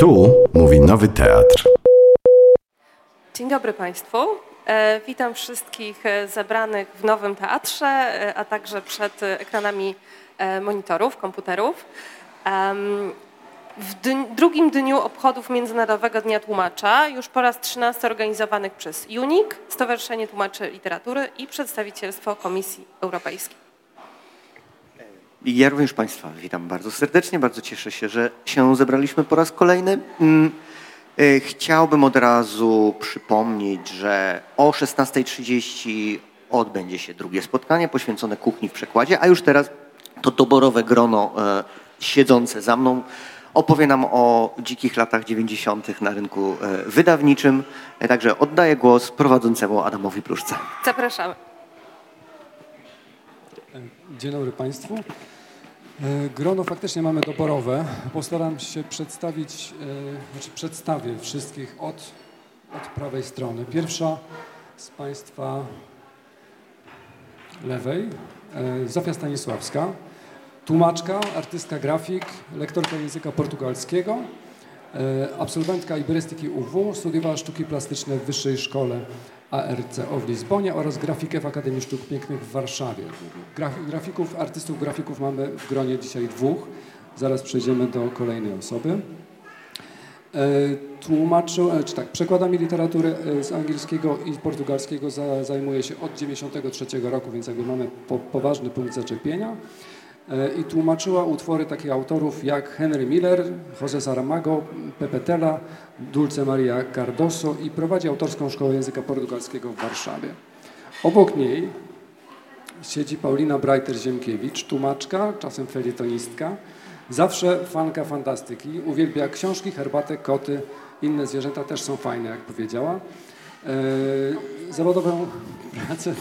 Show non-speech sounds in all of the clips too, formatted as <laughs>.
Tu mówi Nowy Teatr. Dzień dobry Państwu. E, witam wszystkich e, zebranych w Nowym Teatrze, e, a także przed ekranami monitorów, komputerów. W drugim dniu obchodów Międzynarodowego Dnia Tłumacza, już po raz 13 organizowanych przez UNIK, Stowarzyszenie Tłumaczy Literatury i przedstawicielstwo Komisji Europejskiej. Ja również Państwa witam bardzo serdecznie, bardzo cieszę się, że się zebraliśmy po raz kolejny. Mm, e, Chciałbym od razu przypomnieć, że o 16.30 odbędzie się drugie spotkanie poświęcone kuchni w przekładzie, a już teraz to doborowe grono e, siedzące za mną opowie nam o dzikich latach 90. na rynku e, wydawniczym. E, Także oddaję głos prowadzącemu Adamowi Pluszce. Zapraszamy. Dzień dobry Państwu. E, Grono faktycznie mamy doborowe. Postaram się przedstawić, e, znaczy przedstawię wszystkich od, od prawej strony. Pierwsza z Państwa lewej, e, Zofia Stanisławska, tłumaczka, artystka grafik, lektorka języka portugalskiego, absolwentka iberystyki UW, studiowała sztuki plastyczne w Wyższej Szkole ARCO w Lizbonie oraz grafikę w Akademii Sztuk Pięknych w Warszawie. Graf- Grafików, artystów grafików mamy w gronie dzisiaj dwóch. Zaraz przejdziemy do kolejnej osoby. E, Tłumaczył, e, czy tak, przekładami literatury e, z angielskiego i portugalskiego za, zajmuje się od 93 roku, więc jakby mamy po, poważny punkt zaczepienia. E, I tłumaczyła utwory takich autorów jak Henry Miller, José Saramago, Pepe Tela, Dulce Maria Cardoso i prowadzi autorską szkołę języka portugalskiego w Warszawie. Obok niej siedzi Paulina Breiter-Ziemkiewicz, tłumaczka, czasem felietonistka, zawsze fanka fantastyki, uwielbia książki, herbatę, koty, inne zwierzęta też są fajne, jak powiedziała. E, zawodową pracę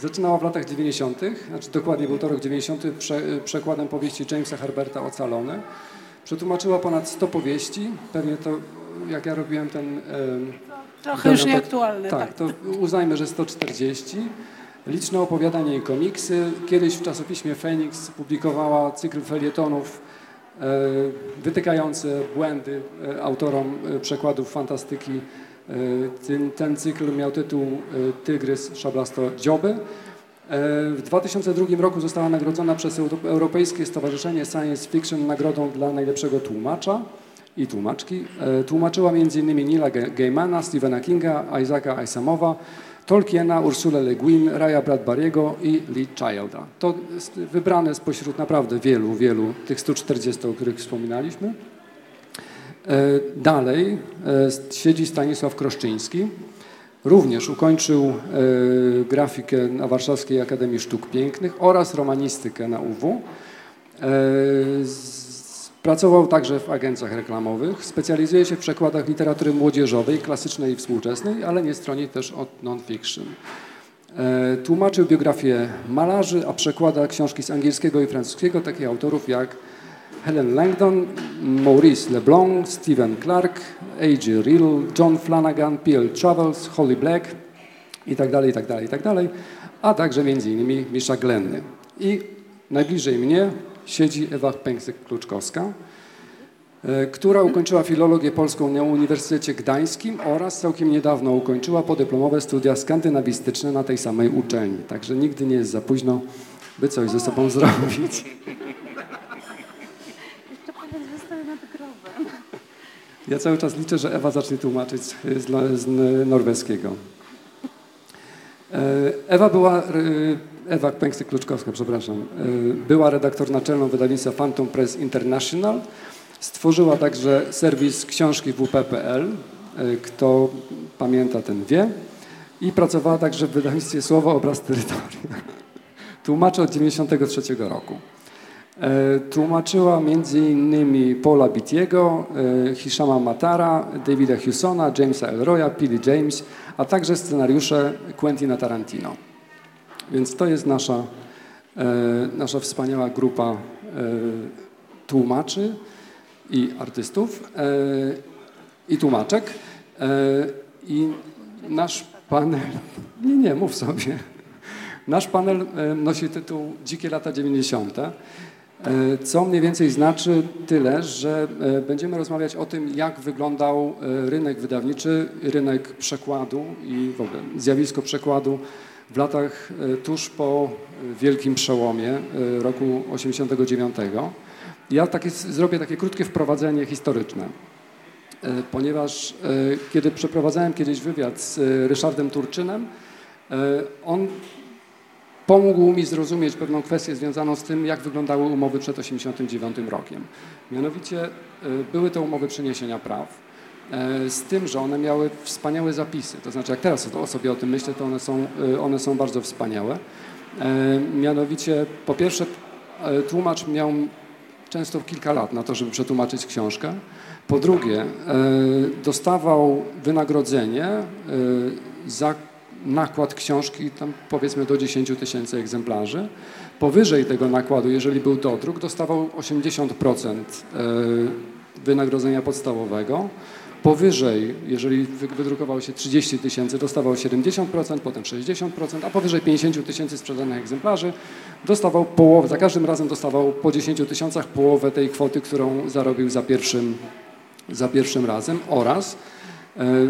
zaczynała w latach 90., znaczy dokładnie był to rok 90., prze, przekładem powieści Jamesa Herberta Ocalony. Przetłumaczyła ponad 100 powieści, pewnie to jak ja robiłem ten... Trochę już nieaktualny. Tak, Tak. to uznajmy, że 140. Liczne opowiadania i komiksy. Kiedyś w czasopiśmie Phoenix publikowała cykl felietonów e, wytykające błędy e, autorom e, przekładów fantastyki. E, ten, ten cykl miał tytuł e, Tygrys Szablasto Dzioby. E, W 2002 roku została nagrodzona przez Euro- Europejskie Stowarzyszenie Science Fiction nagrodą dla najlepszego tłumacza i tłumaczki. Tłumaczyła m.in. Nila Ga- Gaimana, Stephena Kinga, Isaaca Asiamowa, Tolkiena, Ursulę Le Guin, Raya Bradbury'ego i Lee Childa. To wybrane spośród naprawdę wielu, wielu tych 140, o których wspominaliśmy. E, Dalej e, siedzi Stanisław Kroszczyński. Również ukończył e, grafikę na Warszawskiej Akademii Sztuk Pięknych oraz romanistykę na UW. Pracował także w agencjach reklamowych. Specjalizuje się w przekładach literatury młodzieżowej, klasycznej i współczesnej, ale nie stroni też od non-fiction. Tłumaczył biografię malarzy, a przekłada książki z angielskiego i francuskiego takich autorów jak Helen Langdon, Maurice Leblanc, Stephen Clark, A.G. Riddle, John Flanagan, P.L. Travels, Holly Black i tak dalej, i tak dalej, i tak dalej, a także między innymi Misza Glenny. I najbliżej mnie siedzi Ewa Pęksek-Kluczkowska, e, która ukończyła filologię polską na Uniwersytecie Gdańskim oraz całkiem niedawno ukończyła podyplomowe studia skandynawistyczne na tej samej uczelni. Także nigdy nie jest za późno, by coś ze sobą <laughs> zrobić. Jeszcze powiedz, że stoję nad grobem. Ja cały czas liczę, że Ewa zacznie tłumaczyć z, norweskiego. E, Ewa była, e, Ewa Pęksy-Kluczkowska, przepraszam, e, była redaktor naczelną wydawnictwa Phantom Press International. Stworzyła także serwis książki WP.pl. Kto pamięta, ten wie. I pracowała także w wydawnictwie Słowo, Obraz, Terytorium. Tłumaczy od 1993 roku. E, Tłumaczyła m.in. Paula Bittiego, e, Hishama Matara, Davida Hewsona, Jamesa Elroya, Billy James, a także scenariusze Quentina Tarantino. Więc to jest nasza, e, nasza wspaniała grupa tłumaczy i artystów i tłumaczek. I nasz panel... <laughs> Nie, nie, mów sobie. Nasz panel nosi tytuł Dzikie lata 90. E, co mniej więcej znaczy tyle, że e, będziemy rozmawiać o tym, jak wyglądał e, rynek wydawniczy, rynek przekładu i w ogóle zjawisko przekładu w latach tuż po wielkim przełomie roku 89. Ja takie, zrobię takie krótkie wprowadzenie historyczne, ponieważ kiedy przeprowadzałem kiedyś wywiad z Ryszardem Turczynem, on pomógł mi zrozumieć pewną kwestię związaną z tym, jak wyglądały umowy przed 1989 rokiem. Mianowicie e, były to umowy przeniesienia praw, e, z tym, że one miały wspaniałe zapisy. To znaczy, jak teraz o sobie o tym myślę, to one są, e, one są bardzo wspaniałe. Mianowicie, po pierwsze, tłumacz miał często kilka lat na to, żeby przetłumaczyć książkę. Po drugie, dostawał wynagrodzenie za nakład książki tam powiedzmy do 10 tysięcy egzemplarzy. Powyżej tego nakładu, jeżeli był dodruk, dostawał 80% e, wynagrodzenia podstawowego. Powyżej, jeżeli wydrukowało się 30 tysięcy, dostawał 70%, potem 60%, a powyżej 50 tysięcy sprzedanych egzemplarzy dostawał połowę, za każdym razem dostawał po 10 tysiącach połowę tej kwoty, którą zarobił za pierwszym, za pierwszym razem oraz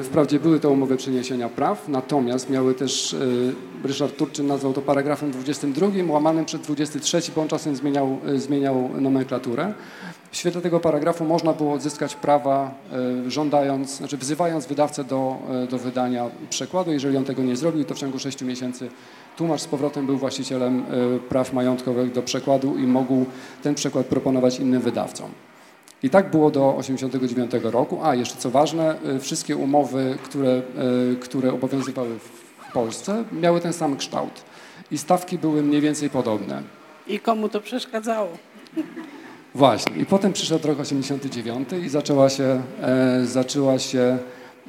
wprawdzie były to umowy przeniesienia praw, natomiast miały też, e, Ryszard Turczyn nazwał to paragrafem 22, łamanym przez 23, bo on czasem zmieniał, e, zmieniał nomenklaturę. W świetle tego paragrafu można było odzyskać prawa żądając, znaczy wzywając wydawcę do, do wydania przekładu. Jeżeli on tego nie zrobił, to w ciągu 6 miesięcy tłumacz z powrotem był właścicielem praw majątkowych do przekładu i mógł ten przekład proponować innym wydawcom. I tak było do 1989 roku. A jeszcze co ważne, y, wszystkie umowy, które, y, które obowiązywały w Polsce, miały ten sam kształt. I stawki były mniej więcej podobne. I komu to przeszkadzało? Właśnie. I potem przyszedł rok 89 i zaczęła się, e, zaczęła się,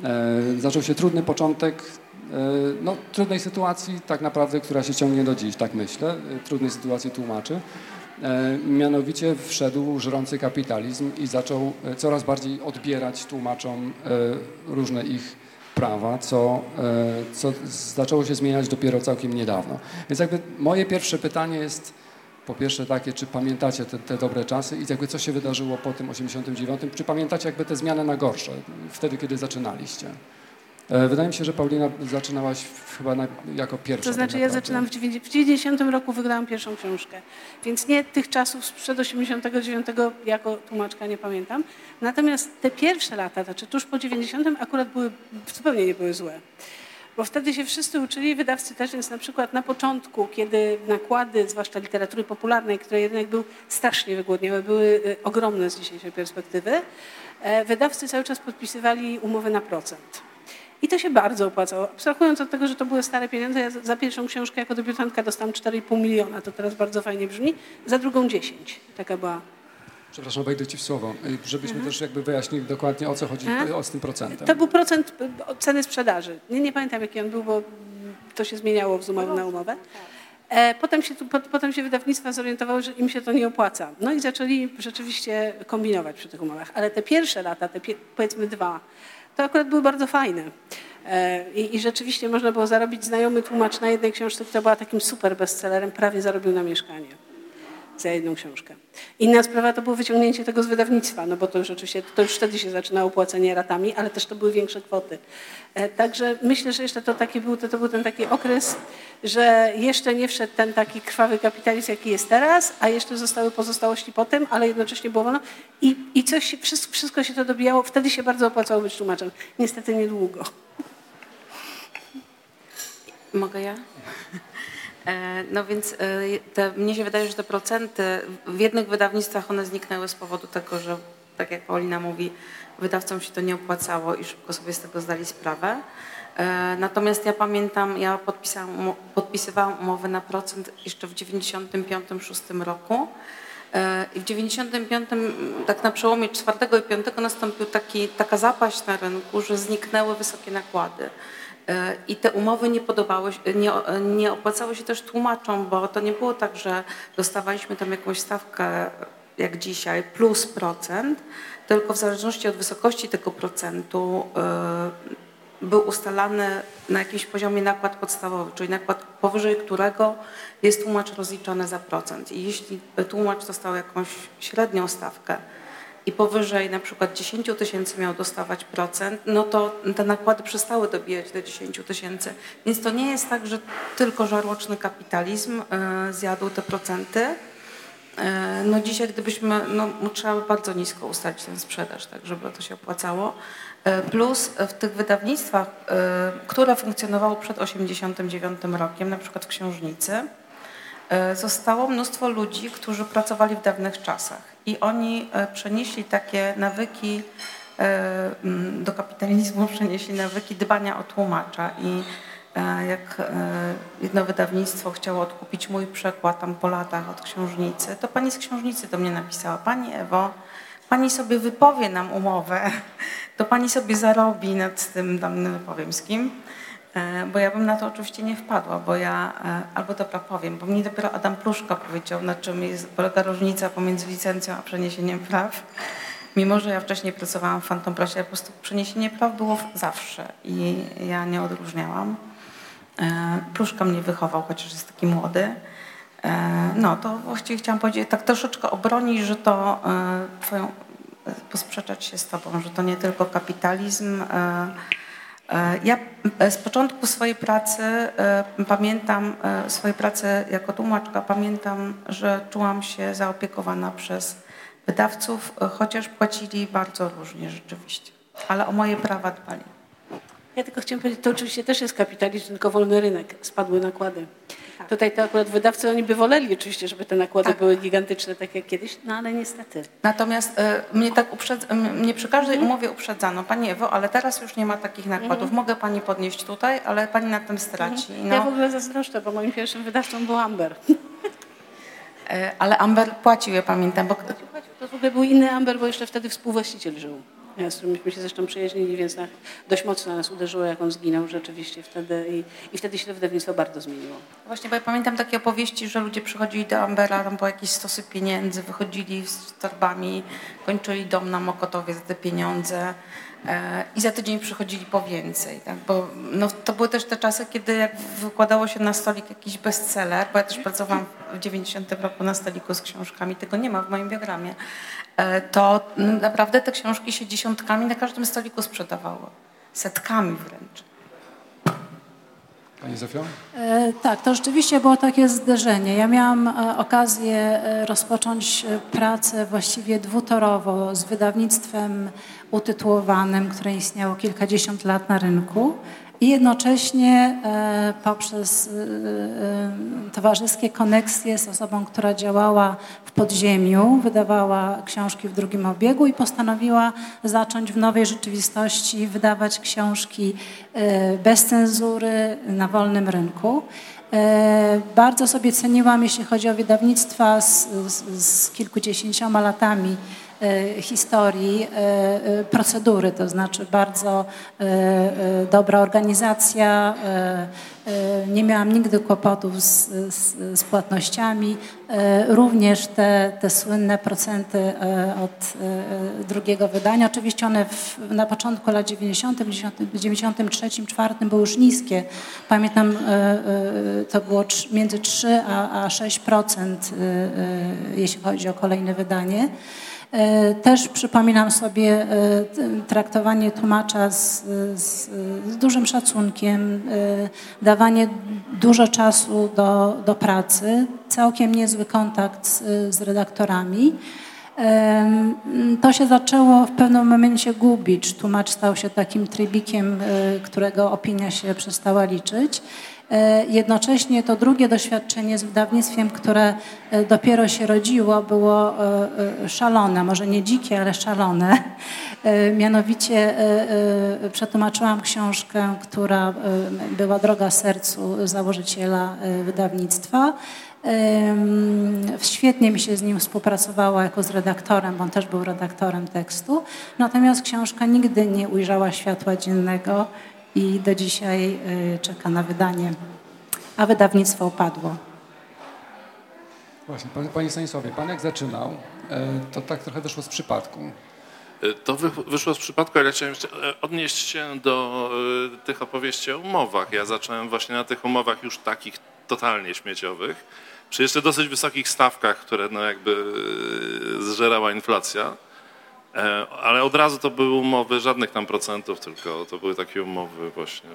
e, zaczął się trudny początek e, no, trudnej sytuacji, tak naprawdę, która się ciągnie do dziś, tak myślę, trudnej sytuacji tłumaczy. E, mianowicie wszedł żrący kapitalizm i zaczął e, coraz bardziej odbierać tłumaczom e, różne ich prawa, co, co zaczęło się zmieniać dopiero całkiem niedawno. Więc jakby moje pierwsze pytanie jest po pierwsze takie, czy pamiętacie te, te, dobre czasy i jakby co się wydarzyło po tym 89, czy pamiętacie jakby te zmiany na gorsze, wtedy kiedy zaczynaliście? E, wydaje mi się, że Paulina zaczynałaś chyba na, jako pierwsza. To znaczy tak ja zaczynam w 90 roku wygrałam pierwszą książkę, więc nie tych czasów sprzed 89 jako tłumaczka nie pamiętam. Natomiast te pierwsze lata, znaczy tuż po 90 akurat były, zupełnie nie były złe. Bo wtedy się wszyscy uczyli, wydawcy też, więc na przykład na początku, kiedy nakłady, zwłaszcza literatury popularnej, które jednak był strasznie wygłodniałe, były e, ogromne z dzisiejszej perspektywy, e, wydawcy cały czas podpisywali umowy na procent. I to się bardzo opłacało. Abstrahując od tego, że to były stare pieniądze, ja za pierwszą książkę jako debiutantka dostałam 4,5 miliona, to teraz bardzo fajnie brzmi, za drugą 10. Taka była Przepraszam, wejdę Ci w słowo, żebyśmy mhm. też jakby wyjaśnili dokładnie o co chodzi Aha. o z tym procentem. To był procent ceny sprzedaży. Nie, nie pamiętam jaki on był, bo to się zmieniało z umowy na umowę. E, potem się, potem się wydawnictwa zorientowały, że im się to nie opłaca. No i zaczęli rzeczywiście kombinować przy tych umowach. Ale te pierwsze lata, te powiedzmy dwa, to akurat były bardzo fajne. I, I, rzeczywiście można było zarobić znajomy tłumacz na jednej książce, która była takim super bestsellerem, prawie zarobił na mieszkanie za jedną książkę. Inna sprawa to było wyciągnięcie tego z wydawnictwa, no bo to już oczywiście, to już wtedy się zaczynało płacenie ratami, ale też to były większe kwoty. E, także myślę, że jeszcze to taki był, to, to był ten taki okres, że jeszcze nie wszedł ten taki krwawy kapitalizm, jaki jest teraz, a jeszcze zostały pozostałości potem, ale jednocześnie było wolno i, i coś, wszystko, wszystko się to dobijało. Wtedy się bardzo opłacało być tłumaczem. Niestety niedługo. Mogę ja? <laughs> E, no więc e, te, mnie się wydaje, że te procenty w jednych wydawnictwach one zniknęły z powodu tego, że tak jak Paulina mówi, wydawcom się to nie opłacało i szybko sobie z tego zdali sprawę. E, natomiast ja pamiętam, ja podpisywałam umowę na procent jeszcze w 95-6 roku. I w 95, tak na przełomie 4 i 5 nastąpił taki, taka zapaść na rynku, że zniknęły wysokie nakłady. E, I te umowy nie podobały, nie, nie opłacały się też tłumaczom, bo to nie było tak, że dostawaliśmy tam jakąś stawkę jak dzisiaj plus procent, tylko w zależności od wysokości tego procentu e, był ustalany na jakimś poziomie nakład podstawowy, czyli nakład powyżej którego jest tłumacz rozliczany za procent. I jeśli tłumacz dostał jakąś średnią stawkę i powyżej na przykład 10 tysięcy miał dostawać procent, no to te nakłady przestały dobijać do 10 tysięcy. Więc to nie jest tak, że tylko żarłoczny kapitalizm y, zjadł te procenty. Y, no dzisiaj gdybyśmy, no trzeba by bardzo nisko ustalić tę sprzedaż, tak żeby to się opłacało. Y, plus w tych wydawnictwach, które funkcjonowały przed 89 rokiem, na przykład w Książnicy, zostało mnóstwo ludzi, którzy pracowali w dawnych czasach i oni e, przenieśli takie nawyki e, do kapitalizmu, <laughs> przenieśli nawyki dbania o tłumacza. I e, jak jedno wydawnictwo chciało odkupić mój przekład tam po latach od książnicy, to pani z książnicy do mnie napisała, pani Ewo, pani sobie wypowie nam umowę, <laughs> to pani sobie zarobi nad tym, tam nie z kim, bo ja bym na to oczywiście nie wpadła, bo ja, albo dobra powiem, bo mnie dopiero Adam Pluszka powiedział, na czym jest, polega różnica pomiędzy licencją a przeniesieniem praw. Mimo, że ja wcześniej pracowałam w Phantom Pressie, po prostu przeniesienie praw było zawsze i ja nie odróżniałam. Pluszka mnie wychował, chociaż jest taki młody. No, to właściwie chciałam powiedzieć, tak troszeczkę obronić, że to twoją, posprzeczać się z tobą, że to nie tylko kapitalizm, E, ja z początku swojej pracy e, pamiętam, e, swojej pracy jako tłumaczka, pamiętam, że czułam się zaopiekowana przez wydawców, chociaż płacili bardzo różnie rzeczywiście, ale o moje prawa dbali. Ja tylko chciałam powiedzieć, to oczywiście też jest kapitalizm, tylko wolny rynek, spadły nakłady. Tak. Tutaj to akurat wydawcy, oni by woleli oczywiście, żeby te nakłady tak. były gigantyczne, tak jak kiedyś, no ale niestety. Natomiast y, mnie tak uprzedz, mnie przy każdej mhm. umowie uprzedzano, Pani Ewo, ale teraz już nie ma takich nakładów. Mhm. Mogę Pani podnieść tutaj, ale Pani na tym straci. Mhm. No. Ja w ogóle zazdroszczę, bo moim pierwszym wydawcą był Amber. <laughs> E, ale Amber płacił, ja pamiętam. Bo... To w ogóle był inny Amber, bo jeszcze wtedy współwłaściciel żył z którym myśmy się zresztą przyjaźnili, więc na, dość mocno nas uderzyło, jak on zginął rzeczywiście wtedy i, i wtedy się to wydawnictwo bardzo zmieniło. Właśnie, bo ja pamiętam takie opowieści, że ludzie przychodzili do Ambera tam po jakieś stosy pieniędzy, wychodzili z torbami, kończyli dom na Mokotowie za te pieniądze. E, i za tydzień przychodzili po więcej. Tak? Bo no, to były też te czasy, kiedy jak wykładało się na stolik jakiś bestseller, bo ja też pracowałam w 90 roku na stoliku z książkami, tego nie ma w moim biogramie, to naprawdę te książki się dziesiątkami na każdym stoliku sprzedawały. Setkami wręcz. Pani Zofio? E, tak, to rzeczywiście było takie zderzenie. Ja miałam e, okazję e, rozpocząć pracę właściwie dwutorowo z wydawnictwem utytułowanym, które istniało kilkadziesiąt lat na rynku i jednocześnie e, poprzez e, e, towarzyskie koneksje z osobą, która działała w podziemiu, wydawała książki w drugim obiegu i postanowiła zacząć w nowej rzeczywistości wydawać książki bez cenzury na wolnym rynku. Bardzo sobie ceniłam, jeśli chodzi o wydawnictwa z, z, z kilkudziesięcioma latami historii e, e, procedury, to znaczy bardzo dobra organizacja, nie miałam nigdy kłopotów z, z, z płatnościami. Również te, te słynne procenty od drugiego wydania, oczywiście one w, na początku lat 90, w 93, 4 były już niskie. Pamiętam, to było między 3 a, a 6%, jeśli chodzi o kolejne wydanie. E, też przypominam sobie e, traktowanie tłumacza z, z, z, dużym szacunkiem, e, dawanie dużo czasu do, do pracy, całkiem niezły kontakt z, z redaktorami. To się zaczęło w pewnym momencie gubić. Tłumacz stał się takim trybikiem, którego opinia się przestała liczyć. E, jednocześnie to drugie doświadczenie z wydawnictwem, które e, dopiero się rodziło, było e, szalone, może nie dzikie, ale szalone. Mianowicie przetłumaczyłam książkę, która była droga sercu założyciela wydawnictwa. Świetnie mi się z nim współpracowało jako z redaktorem, bo on też był redaktorem tekstu. Natomiast książka nigdy nie ujrzała światła dziennego i do dzisiaj y, czeka na wydanie, a wydawnictwo upadło. Właśnie, Panie Stanisławie, Pan jak zaczynał, e, to tak trochę wyszło z przypadku. To wyszło z przypadku, ale chciałem jeszcze odnieść się do tych opowieści o umowach. Ja zacząłem właśnie na tych umowach już takich totalnie śmieciowych, przy jeszcze dosyć wysokich stawkach, które no jakby zżerała inflacja. Ale od razu to były umowy, żadnych tam procentów, tylko to były takie umowy właśnie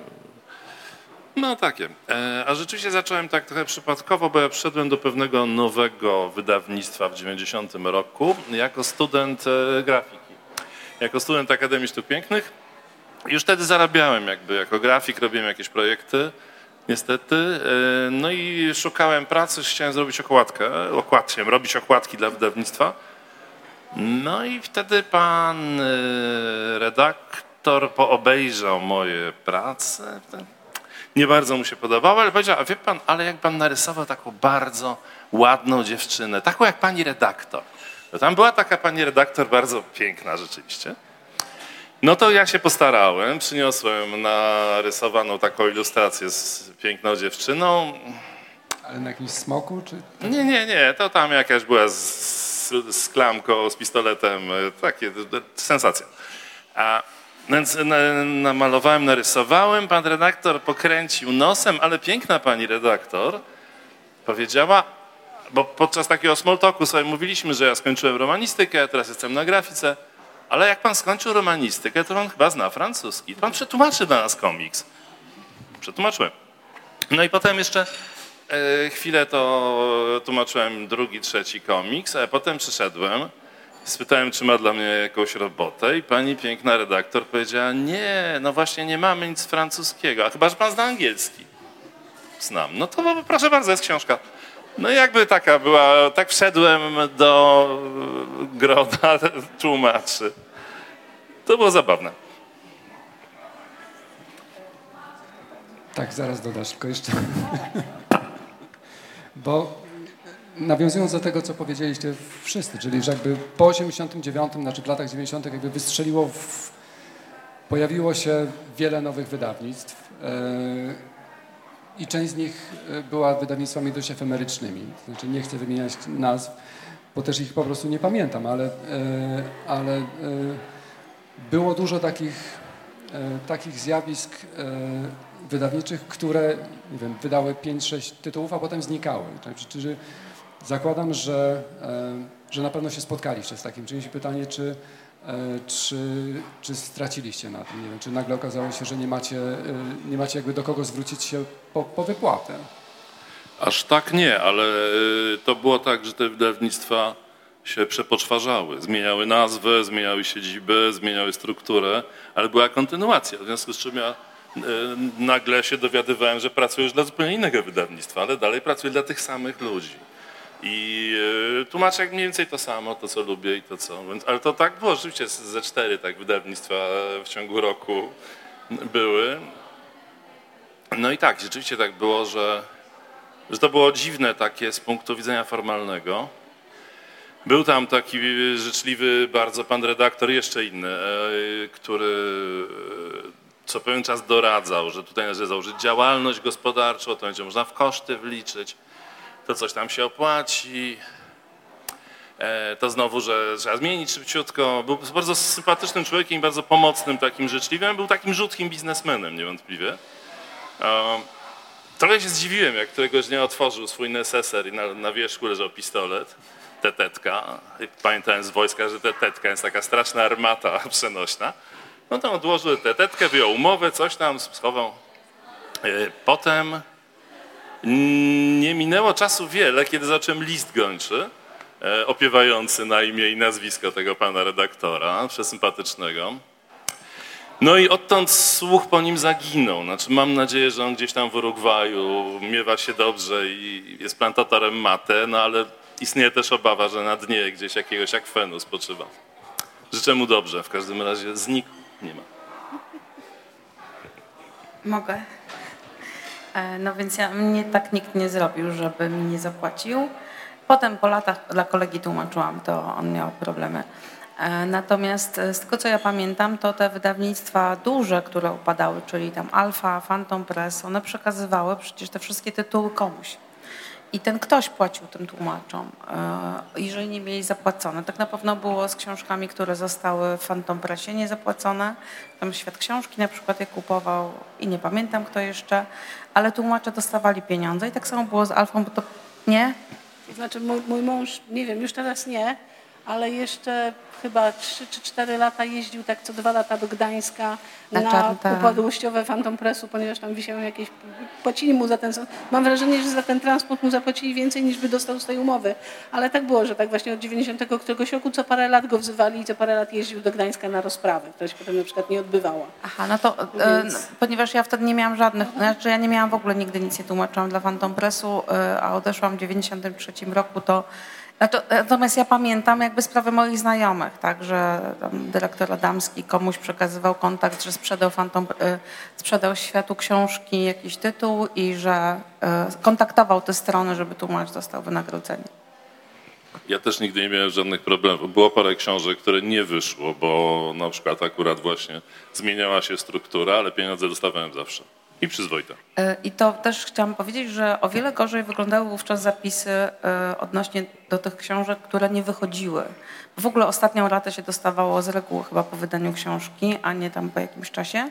no takie. E, a rzeczywiście zacząłem tak trochę przypadkowo, bo ja przyszedłem do pewnego nowego wydawnictwa w 90 roku jako student e, grafiki. Jako student Akademii Sztuk Pięknych. Już wtedy zarabiałem jakby jako grafik, robiłem jakieś projekty, niestety. E, no i szukałem pracy, chciałem zrobić okładkę, okładkę, robić okładki dla wydawnictwa. No i wtedy pan redaktor poobejrzał moje prace nie bardzo mu się podobało, ale powiedział, a wie pan, ale jak pan narysował taką bardzo ładną dziewczynę, taką jak pani redaktor. No tam była taka pani redaktor bardzo piękna rzeczywiście. No to ja się postarałem, przyniosłem narysowaną taką ilustrację z piękną dziewczyną. Ale na jakimś smoku, czy? Nie, nie, nie, to tam jakaś była z, z klamką, z pistoletem, takie, sensacja. A więc namalowałem, narysowałem, pan redaktor pokręcił nosem, ale piękna pani redaktor powiedziała, bo podczas takiego small talku sobie mówiliśmy, że ja skończyłem romanistykę, teraz jestem na grafice, ale jak pan skończył romanistykę, to pan chyba zna francuski. Pan przetłumaczy dla nas komiks. Przetłumaczyłem. No i potem jeszcze e, chwilę to tłumaczyłem drugi, trzeci komiks, a potem przyszedłem Spytałem, czy ma dla mnie jakąś robotę i pani piękna redaktor powiedziała, nie, no właśnie nie mamy nic francuskiego, a chyba, że pan zna angielski. Znam. No to proszę bardzo, jest książka. No i jakby taka była, tak wszedłem do grona <laughs> tłumaczy. To było zabawne. Tak, zaraz dodasz, tylko jeszcze. <laughs> Bo nawiązując do tego, co powiedzieliście wszyscy, czyli że jakby po 89, znaczy w latach 90. jakby wystrzeliło, w, pojawiło się wiele nowych wydawnictw yy, i część z nich e, była wydawnictwami dość efemerycznymi. Znaczy nie chcę wymieniać nazw, bo też ich po prostu nie pamiętam, ale, yy, ale yy, było dużo takich, takich zjawisk wydawniczych, które nie wiem, wydały 5-6 tytułów, a potem znikały. Czyli Zakładam, że, e, że na pewno się spotkaliście z takim czymś. Pytanie, czy, e, czy, czy straciliście na tym? Nie wiem, czy nagle okazało się, że nie macie, e, nie macie jakby do kogo zwrócić się po, po wypłatę? Aż tak nie, ale to było tak, że te wydawnictwa się przepoczwarzały. Zmieniały nazwę, zmieniały siedzibę, zmieniały strukturę, ale była kontynuacja. W związku z czym ja nagle się dowiadywałem, że pracuję już dla zupełnie innego wydawnictwa, ale dalej pracuję dla tych samych ludzi. I e, tłumaczę jak mniej więcej to samo, to co lubię i to co. Ale to tak było, rzeczywiście ze cztery tak wydawnictwa w ciągu roku były. No i tak, rzeczywiście tak było, że, że to było dziwne takie z punktu widzenia formalnego. Był tam taki życzliwy bardzo pan redaktor, jeszcze inny, e, który e, co pewien czas doradzał, że tutaj należy założyć działalność gospodarczą, to będzie można w koszty wliczyć to coś tam się opłaci, e, to znowu, że trzeba zmienić szybciutko. Był bardzo sympatycznym człowiekiem, bardzo pomocnym, takim życzliwym. Był takim rzutkim biznesmenem niewątpliwie. Trochę się zdziwiłem, jak któregoś dnia otworzył swój neseser i na, na wierzchu leżał pistolet, tetetka. Pamiętałem z wojska, że tetetka jest taka straszna armata <laughs> przenośna. No to odłożył tetetkę, wyjął umowę, coś tam schował. E, potem nie minęło czasu wiele, kiedy zacząłem list gończy e, opiewający na imię i nazwisko tego pana redaktora, przesympatycznego. No i odtąd słuch po nim zaginął. Znaczy mam nadzieję, że on gdzieś tam w Urugwaju miewa się dobrze i jest plantatorem mate, no ale istnieje też obawa, że na dnie gdzieś jakiegoś akwenu spoczywa. Życzę mu dobrze, w każdym razie znikł, nie ma. Mogę. E, no więc ja, mnie tak nikt nie zrobił, żeby mi nie zapłacił. Potem po latach dla kolegi tłumaczyłam, to on miał problemy. E, natomiast e, z tego co ja pamiętam, to te wydawnictwa duże, które upadały, czyli tam Alfa, Phantom Press, one przekazywały przecież te wszystkie tytuły komuś. I ten ktoś płacił tym tłumaczom, e, jeżeli nie mieli zapłacone. Tak na pewno było z książkami, które zostały w Phantom Pressie niezapłacone. Tam Świat Książki na przykład je kupował i nie pamiętam kto jeszcze, ale tłumacze dostawali pieniądze i tak samo było z Alfą, bo to nie? Znaczy mój, mój mąż, nie wiem, już teraz nie, ale jeszcze chyba 3 czy 4 lata jeździł tak co dwa lata do Gdańska Na na, upadłościowe Phantom Pressu, ponieważ tam wisiały jakieś, płacili mu za ten, mam wrażenie, że za ten transport mu zapłacili więcej niż by dostał z tej umowy, ale tak było, że tak właśnie od 90 któregoś roku co parę lat go wzywali i co parę lat jeździł do Gdańska na rozprawę, która się potem na przykład nie odbywała. Aha, no to e, Więc- no, ponieważ ja wtedy nie miałam żadnych, znaczy ja nie miałam w ogóle nigdy nic nie tłumaczyłam dla Phantom Pressu, e, a odeszłam w 93 roku, to natomiast ja pamiętam jakby sprawy moich znajomych, tak, że dyrektor Adamski komuś przekazywał kontakt, że sprzedał Phantom, e, sprzedał światu książki jakiś tytuł i że e, kontaktował te strony, żeby tłumacz dostał wynagrodzenie. Ja też nigdy nie miałem żadnych problemów. Było parę książek, które nie wyszło, bo na przykład akurat właśnie zmieniała się struktura, ale pieniądze dostawałem zawsze. I przyzwoite. E, I to też chciałam powiedzieć, że o wiele gorzej wyglądały wówczas zapisy e, odnośnie do tych książek, które nie wychodziły. W ogóle ostatnią ratę się dostawało z reguły chyba po wydaniu książki, a nie tam po jakimś czasie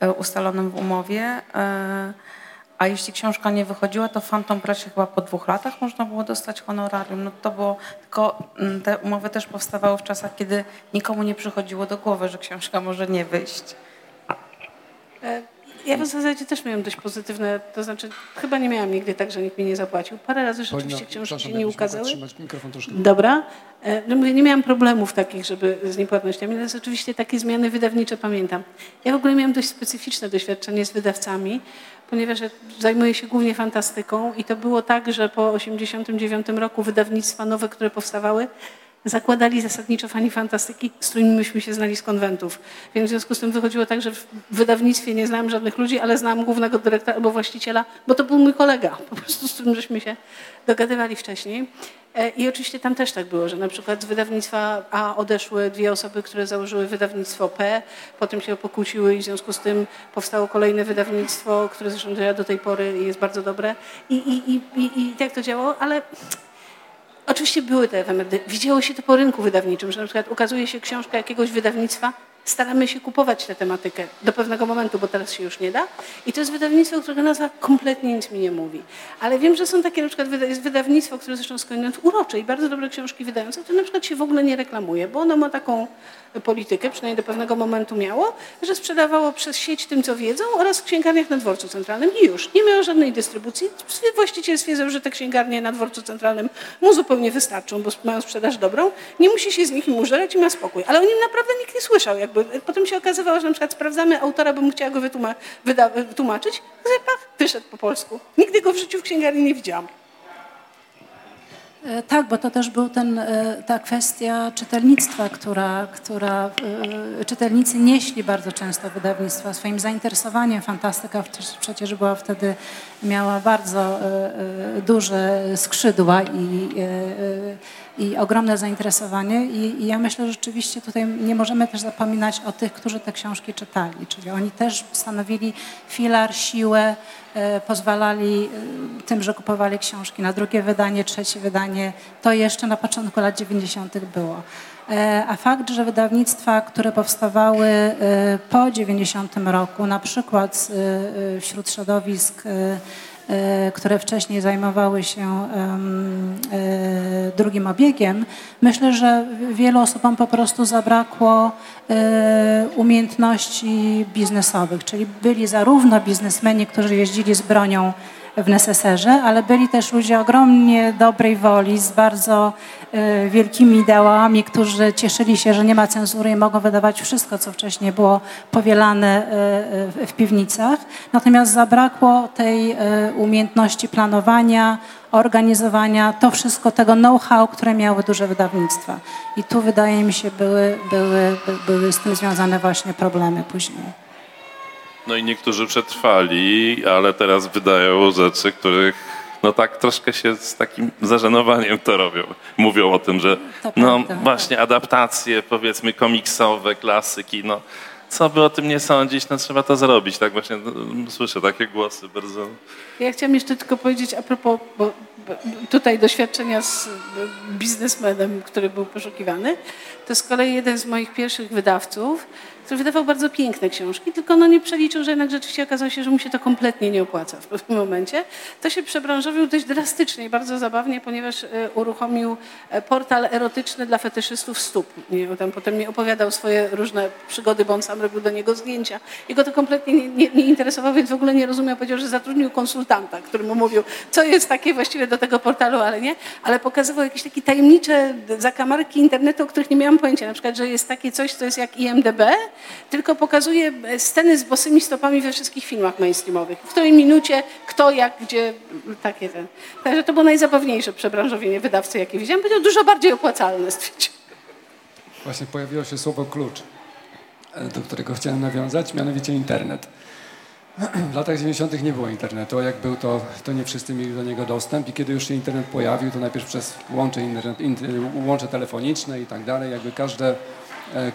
e, ustalonym w umowie. A jeśli książka nie wychodziła, to Phantom Pressie chyba po dwóch latach można było dostać honorarium. No to było, tylko mm, te umowy też powstawały w czasach, kiedy nikomu nie przychodziło do głowy, że książka może nie wyjść. Ja w zasadzie też miałam dość pozytywne, to znaczy chyba nie miałam nigdy tak, że nikt mi nie zapłacił. Parę razy rzeczywiście Paulina, książki się nie ukazały. mikrofon troszkę. Dobra. E, No mówię, nie miałam problemów takich, żeby z niepłatnościami, ale rzeczywiście takie zmiany wydawnicze pamiętam. Ja w ogóle miałam dość specyficzne doświadczenie z wydawcami, ponieważ ja zajmuję się głównie fantastyką i to było tak, że po 1989 roku wydawnictwa nowe, które powstawały, zakładali zasadniczo fani fantastyki, z którymi myśmy się znali z konwentów. Więc w związku z tym wychodziło tak, że w wydawnictwie nie znałam żadnych ludzi, ale znałam głównego dyrektora albo właściciela, bo to był mój kolega, po prostu z którym żeśmy się dogadywali wcześniej. E, I oczywiście tam też tak było, że na przykład z wydawnictwa A odeszły dwie osoby, które założyły wydawnictwo P, potem się pokłóciły i w związku z tym powstało kolejne wydawnictwo, które zresztą do tej pory jest bardzo dobre. I, i, i, i, i tak to działało, ale Oczywiście były te efemery. Widziało się to po rynku wydawniczym, że na przykład ukazuje się książka jakiegoś wydawnictwa, staramy się kupować tę tematykę do pewnego momentu, bo teraz się już nie da. I to jest wydawnictwo, którego nazwa kompletnie nic mi nie mówi. Ale wiem, że są takie na przykład, jest wydawnictwo, które zresztą skądinąd urocze i bardzo dobre książki wydające, które na przykład się w ogóle nie reklamuje, bo ono ma taką politykę, przynajmniej do pewnego momentu miało, że sprzedawało przez sieć tym, co wiedzą oraz w księgarniach na dworcu centralnym i już. Nie miało żadnej dystrybucji. Właściciel stwierdzał, że te księgarnie na dworcu centralnym mu zupełnie wystarczą, bo mają sprzedaż dobrą. Nie musi się z nikim użerać i ma spokój. Ale o nim naprawdę nikt nie słyszał. Jakby. Potem się okazywało, że na przykład sprawdzamy autora, bym chciała go wytłuma- wyda- wytłumaczyć. Pach, wyszedł po polsku. Nigdy go w życiu w księgarni nie widziałam. E, Tak, bo to też był ten, e, ta kwestia czytelnictwa, która, która e, czytelnicy nieśli bardzo często wydawnictwa swoim zainteresowaniem. Fantastyka przecież- była wtedy, miała bardzo duże skrzydła i, i ogromne zainteresowanie I, i ja myślę, że rzeczywiście tutaj nie możemy też zapominać o tych, którzy te książki czytali, czyli oni też stanowili filar, siłę, e, pozwalali e, tym, że kupowali książki na drugie wydanie, trzecie wydanie. To jeszcze na początku lat 90. było. E, A fakt, że wydawnictwa, które powstawały po 90 roku, na przykład wśród środowisk, które wcześniej zajmowały się e, drugim obiegiem, myślę, że wielu osobom po prostu zabrakło e, umiejętności biznesowych, czyli byli zarówno biznesmeni, którzy jeździli z bronią w neseserze, ale byli też ludzie ogromnie dobrej woli, z bardzo e, wielkimi ideałami, którzy cieszyli się, że nie ma cenzury i mogą wydawać wszystko, co wcześniej było powielane e, e, w piwnicach. Natomiast zabrakło tej e, umiejętności planowania, organizowania, to wszystko, tego know-how, które miały duże wydawnictwa. I tu wydaje mi się były, były, by- były z tym związane właśnie problemy później. No i niektórzy przetrwali, ale teraz wydają rzeczy, których no tak troszkę się z takim zażenowaniem to robią. Mówią o tym, że To no prawda. właśnie adaptacje powiedzmy komiksowe, klasyki, no co by o tym nie sądzić, no trzeba to zrobić. Tak właśnie no, słyszę takie głosy bardzo. Ja chciałam jeszcze tylko powiedzieć a propos bo, tutaj doświadczenia z biznesmenem, który był poszukiwany. To z kolei jeden z moich pierwszych wydawców, który wydawał bardzo piękne książki, tylko no nie przeliczył, że jednak rzeczywiście okazało się, że mu się to kompletnie nie opłaca w pewnym momencie. To się przebranżowił dość drastycznie bardzo zabawnie, ponieważ e, uruchomił e, portal erotyczny dla fetyszystów stóp. Tam potem mi opowiadał swoje różne przygody, bo on sam robił do niego zdjęcia. Jego to kompletnie nie, nie, nie interesowało, więc w ogóle nie rozumiał. Powiedział, że zatrudnił konsultanta, który mu mówił, co jest takie właściwie do tego portalu, ale nie. Ale pokazywał jakieś takie tajemnicze zakamarki internetu, o których nie miałam pojęcia. Na przykład, że jest takie coś, co jest jak IMDB, tylko pokazuje sceny z bosymi stopami we wszystkich filmach mainstreamowych. W której minucie, kto, jak, gdzie, takie ten. Także to było najzabawniejsze przebranżowienie wydawcy, jakie widziałam. Powiedział, dużo bardziej opłacalne, <laughs> stwierdził. Właśnie pojawiło się słowo klucz, e, do którego chciałem nawiązać, mianowicie internet. W latach 90. nie było internetu, a jak był, to, to nie wszyscy mieli do niego dostęp i kiedy już się internet pojawił, to najpierw przez łącze, internet, łącze telefoniczne i tak dalej, jakby każde E,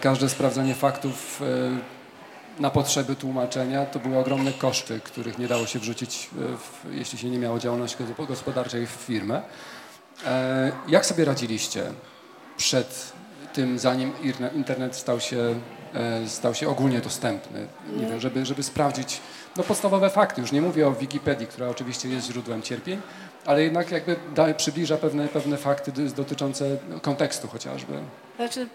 każde sprawdzanie faktów e, na potrzeby tłumaczenia to były ogromne koszty, których nie dało się wrzucić, e, w, jeśli się nie miało działalności gospodarczej w firmę. Jak sobie radziliście przed tym, zanim internet stał się, stał się ogólnie dostępny? Nie wiem, żeby, żeby sprawdzić no, podstawowe fakty. Już nie mówię o Wikipedii, która oczywiście jest źródłem cierpień, ale jednak jakby da, przybliża pewne, pewne fakty dotyczące kontekstu chociażby. Znaczy,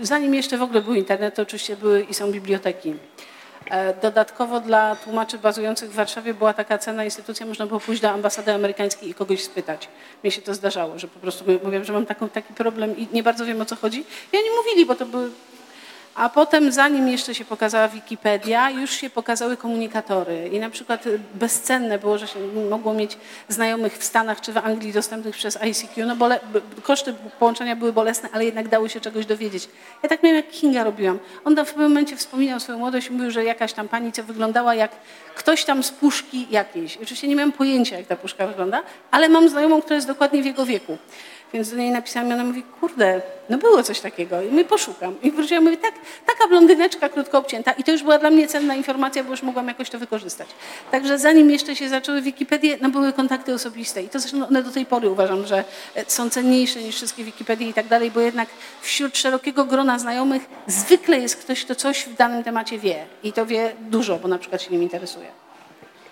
zanim jeszcze w ogóle był internet, to oczywiście były i są biblioteki. E, dodatkowo dla tłumaczy bazujących w Warszawie była taka cenna instytucja, można było pójść do ambasady amerykańskiej i kogoś spytać. Mnie się to zdarzało, że po prostu mówiłem, że mam taką, taki problem i nie bardzo wiem o co chodzi. I oni mówili, bo to były a potem, zanim jeszcze się pokazała Wikipedia, już się pokazały komunikatory. I na przykład bezcenne było, że się mogło mieć znajomych w Stanach czy w Anglii dostępnych przez ICQ, no bo koszty połączenia były bolesne, ale jednak dało się czegoś dowiedzieć. Ja tak miałem, jak Kinga robiłam. On w pewnym momencie wspominał swoją młodość i mówił, że jakaś tam pani, co wyglądała jak ktoś tam z puszki jakiejś. Oczywiście nie miałem pojęcia, jak ta puszka wygląda, ale mam znajomą, która jest dokładnie w jego wieku. Więc do niej napisałam i ona mówi, kurde, no było coś takiego. I my poszukam. I wróciłam, mówi, tak, taka blondyneczka krótko obcięta. I to już była dla mnie cenna informacja, bo już mogłam jakoś to wykorzystać. Także zanim jeszcze się zaczęły Wikipedie, no były kontakty osobiste. I to zresztą one do tej pory uważam, że e, są cenniejsze niż wszystkie Wikipedie i tak dalej, bo jednak wśród szerokiego grona znajomych zwykle jest ktoś, kto coś w danym temacie wie. I to wie dużo, bo na przykład się nim interesuje.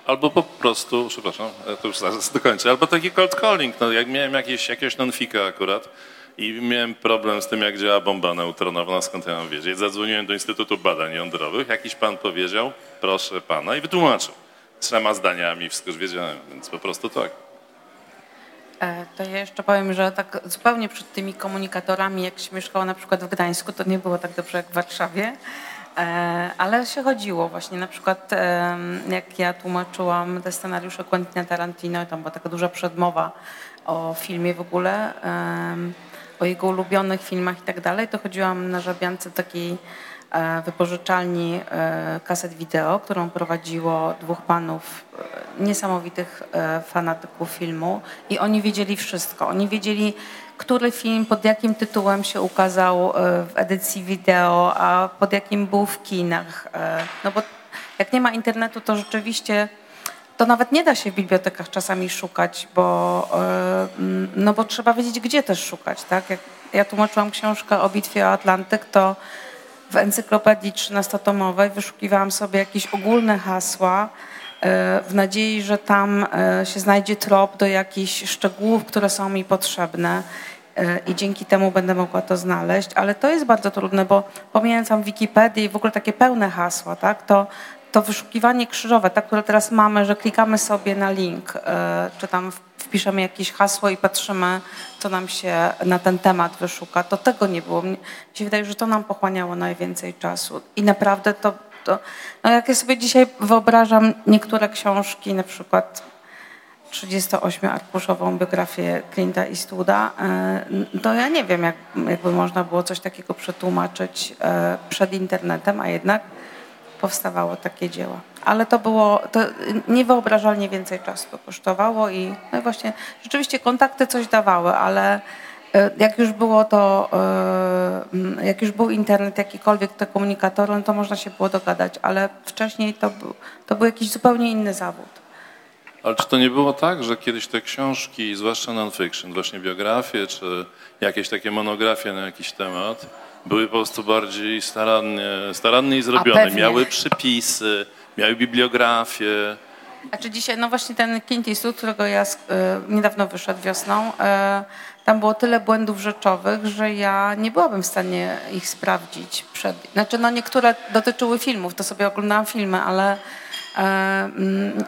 Albo po prostu, przepraszam, e, to już zaraz dokończę, albo taki cold calling. No, jak miałem jakieś, jakiegoś nonfika akurat i miałem problem z tym, jak działa bomba neutronowa, no skąd ja mam wiedzieć. Zadzwoniłem do Instytutu Badań Jądrowych, jakiś pan powiedział, proszę pana, i wytłumaczył. Trzema zdaniami, wszystko już wiedziałem, więc po prostu tak. E, to ja jeszcze powiem, że tak zupełnie przed tymi komunikatorami, jak się mieszkało na przykład w Gdańsku, to nie było tak dobrze jak w Warszawie. E, ale się chodziło właśnie, na przykład jak ja tłumaczyłam te scenariusze Quentina Tarantino, tam była taka duża przedmowa o filmie w ogóle, o jego ulubionych filmach i tak dalej, to chodziłam na żabiance takiej e, wypożyczalni e, kaset wideo, którą prowadziło dwóch panów, niesamowitych fanatyków filmu i oni wiedzieli wszystko. Oni wiedzieli który film pod jakim tytułem się ukazał e, w edycji wideo, a pod jakim był w kinach. E, no bo jak nie ma internetu, to rzeczywiście to nawet nie da się w bibliotekach czasami szukać, bo, e, no bo trzeba wiedzieć, gdzie też szukać. Tak? Jak ja tłumaczyłam książkę o bitwie o Atlantyk, to w encyklopedii 13-tomowej wyszukiwałam sobie jakieś ogólne hasła, w nadziei, że tam się znajdzie trop do jakichś szczegółów, które są mi potrzebne. E, i dzięki temu będę mogła to znaleźć, ale to jest bardzo trudne, bo pomijając tam Wikipedię i w ogóle takie pełne hasła, tak, to, to wyszukiwanie krzyżowe, tak, które teraz mamy, że klikamy sobie na link, e, czy tam wpiszemy jakieś hasło i patrzymy, co nam się na ten temat wyszuka, to tego nie było. Mnie się wydaje, że to nam pochłaniało najwięcej czasu i naprawdę to, to no jak ja sobie dzisiaj wyobrażam niektóre książki, na przykład 38-arkuszową biografię Clint'a Eastwooda, e, to ja nie wiem, jak, jakby można było coś takiego przetłumaczyć e, przed internetem, a jednak powstawało takie dzieła. Ale to było to niewyobrażalnie więcej czasu to kosztowało i no właśnie rzeczywiście kontakty coś dawały, ale E, Jak już było to, e, mm, jak już był internet, jakikolwiek te komunikatory, no to można się było dogadać, ale wcześniej to był, to był jakiś zupełnie inny zawód. Ale czy to nie było tak, że kiedyś te książki, zwłaszcza non-fiction, właśnie biografie czy jakieś takie monografie na jakiś temat, były po prostu bardziej starannie, staranniej zrobione, pewnie. miały przypisy, miały bibliografię. A czy dzisiaj, no właśnie ten Eastwood, którego ja e, niedawno wyszedł wiosną, e, tam było tyle błędów rzeczowych, że ja nie byłabym w stanie ich sprawdzić przed. Znaczy, no niektóre dotyczyły filmów, to sobie oglądałam filmy, ale e, mm,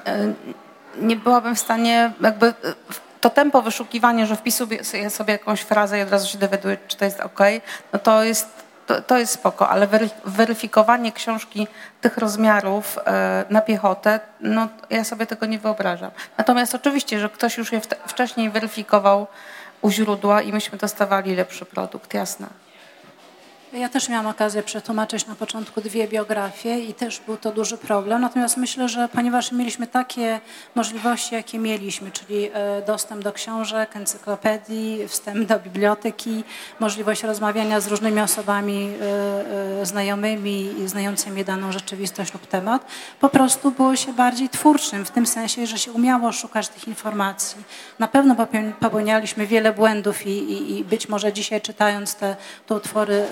nie byłabym w stanie jakby to tempo wyszukiwania, że wpisuję sobie- jakąś frazę i od razu się dowiaduję, czy to jest ok, no to jest, to, to jest spoko, ale wery- weryfikowanie książki tych rozmiarów e, na piechotę, no ja sobie tego nie wyobrażam. Natomiast oczywiście, że ktoś już je wcześniej weryfikował u źródła i myśmy dostawali lepszy produkt, jasne. Ja też miałam okazję przetłumaczyć na początku dwie biografie i też był to duży problem. Natomiast myślę, że ponieważ mieliśmy takie możliwości, jakie mieliśmy, czyli e, dostęp do książek, encyklopedii, wstęp do biblioteki, możliwość rozmawiania z różnymi osobami e, e, znajomymi i znającymi daną rzeczywistość lub temat, po prostu było się bardziej twórczym w tym sensie, że się umiało szukać tych informacji. Na pewno popeł- popełnialiśmy wiele błędów i, i, i być może dzisiaj czytając te, te utwory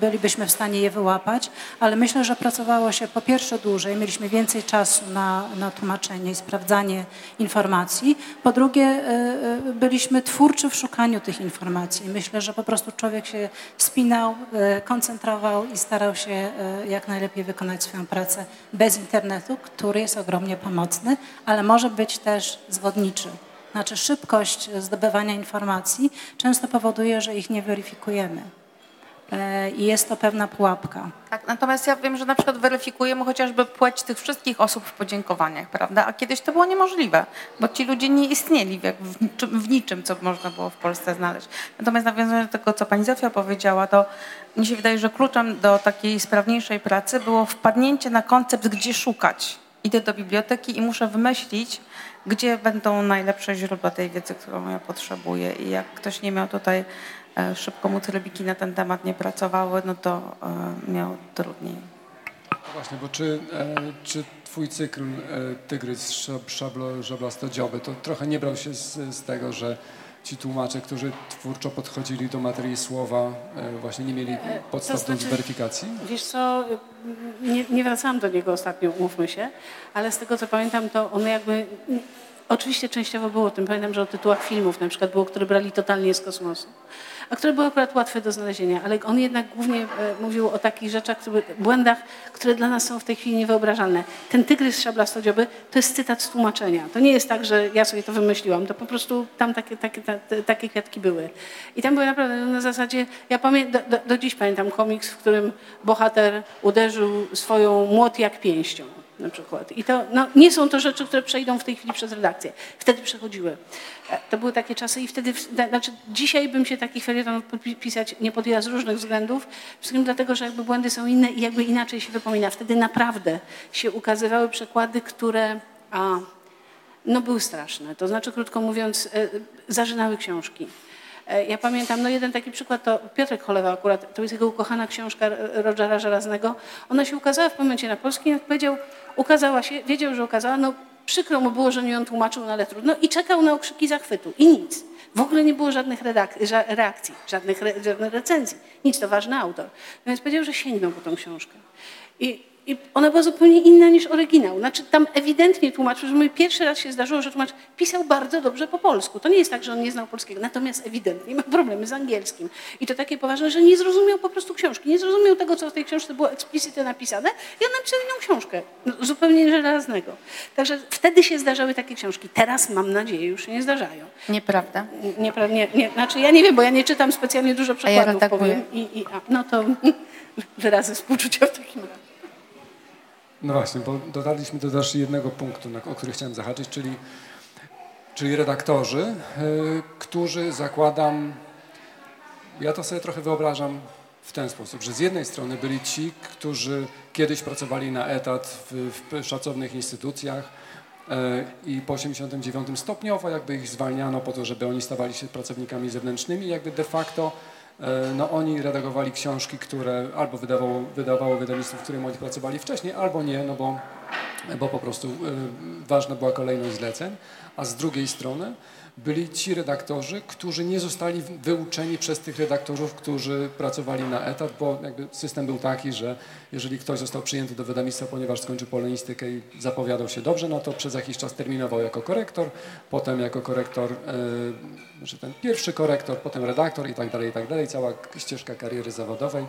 bylibyśmy w stanie je wyłapać, ale myślę, że pracowało się po pierwsze dłużej, mieliśmy więcej czasu na, na tłumaczenie i sprawdzanie informacji. Po drugie y, y, byliśmy twórczy w szukaniu tych informacji. Myślę, że po prostu człowiek się spinał, y, koncentrował i starał się y, jak najlepiej wykonać swoją pracę bez internetu, który jest ogromnie pomocny, ale może być też zwodniczy. Znaczy szybkość zdobywania informacji często powoduje, że ich nie weryfikujemy. E, I jest to pewna pułapka. Tak, natomiast ja wiem, że na przykład weryfikujemy chociażby płeć tych wszystkich osób w podziękowaniach, prawda? A kiedyś to było niemożliwe, bo ci ludzie nie istnieli w, niczym, w niczym, co można było w Polsce znaleźć. Natomiast nawiązując do tego, co pani Zofia powiedziała, to mi się wydaje, że kluczem do takiej sprawniejszej pracy było wpadnięcie na koncept, gdzie szukać. Idę do biblioteki i muszę wymyślić, gdzie będą najlepsze źródła tej wiedzy, którą ja potrzebuję. I jak ktoś nie miał tutaj szybko mu trybiki na ten temat nie pracowały, no to e, miał trudniej. Właśnie, bo czy, e, czy twój cykl e, Tygrys szab, szablo, szablastodzioby to trochę nie brał się z, z tego, że ci tłumacze, którzy twórczo podchodzili do materii słowa, e, właśnie nie mieli podstaw do znaczy- weryfikacji? Wiesz co, nie, nie wracałam do niego ostatnio, umówmy się, ale z tego co pamiętam, to one jakby... Oczywiście częściowo było o tym. Pamiętam, że o tytułach filmów na przykład było, które brali totalnie z kosmosu, a które były akurat łatwe do znalezienia, ale on jednak głównie e, mówił o takich rzeczach, które, błędach, które dla nas są w tej chwili niewyobrażalne. Ten tygrys szablastodzioby to jest cytat z tłumaczenia. To nie jest tak, że ja sobie to wymyśliłam, to po prostu tam takie, takie, takie kwiatki były. I tam były naprawdę na zasadzie, ja pamię, do, do, do dziś pamiętam komiks, w którym bohater uderzył swoją młot jak pięścią na przykład. I to no, nie są to rzeczy, które przejdą w tej chwili przez redakcję. Wtedy przechodziły. E, To były takie czasy i wtedy, znaczy dzisiaj bym się takich felietonów pisać nie podjęła z różnych względów, wszystkim dlatego, że jakby błędy są inne i jakby inaczej się wypomina. Wtedy naprawdę się ukazywały przekłady, które a, no były straszne. To znaczy, krótko mówiąc, e, zażynały książki. E, Ja pamiętam, no jeden taki przykład to Piotrek Cholewa akurat, to jest jego ukochana książka Rogera Żelaznego. Ona się ukazała w momencie na polskim, jak powiedział, ukazała się, wiedział, że ukazała, no przykro mu było, że nie ją tłumaczył, no ale trudno i czekał na okrzyki zachwytu i nic. W ogóle nie było żadnych reakcji, żadnych, re- żadnych recenzji. Nic, to ważny autor. No więc powiedział, że sięgnął po tą książkę. I, I ona była zupełnie inna niż oryginał. Znaczy tam ewidentnie tłumaczył, że mi pierwszy raz się zdarzyło, że tłumacz pisał bardzo dobrze po polsku. To nie jest tak, że on nie znał polskiego, natomiast ewidentnie ma problemy z angielskim. I to takie poważne, że nie zrozumiał po prostu książki. Nie zrozumiał tego, co w tej książce było eksplicitnie napisane i on napisał inną książkę, no, zupełnie żelaznego. Także wtedy się zdarzały takie książki. Teraz mam nadzieję już się nie zdarzają. Nieprawda? Nie, nie, nie, znaczy ja nie wiem, bo ja nie czytam specjalnie dużo przykładów, redaguję. powiem. I, i, a, no to <laughs> wyrazy współczucia w takim razie. No właśnie, bo dodaliśmy do też jednego punktu, na, o który chciałem zahaczyć, czyli, czyli redaktorzy, y, którzy zakładam, ja to sobie trochę wyobrażam w ten sposób, że z jednej strony byli ci, którzy kiedyś pracowali na etat w, w szacownych instytucjach, E, i po 89 stopniowo jakby ich zwalniano po to, żeby oni stawali się pracownikami zewnętrznymi, jakby de facto e, no oni redagowali książki, które albo wydawało, wydawało wydawnictwo, w którym oni pracowali wcześniej, albo nie, no bo, bo po prostu e, ważna była kolejność zleceń, a z drugiej strony byli ci redaktorzy, którzy nie zostali wyuczeni przez tych redaktorów, którzy pracowali na etat, bo system był taki, że jeżeli ktoś został przyjęty do wydawnictwa, ponieważ skończył polonistykę i zapowiadał się dobrze, no to przez jakiś czas terminował jako korektor, potem jako korektor, yy, znaczy ten pierwszy korektor, potem redaktor i tak dalej, i tak dalej, cała ścieżka kariery zawodowej,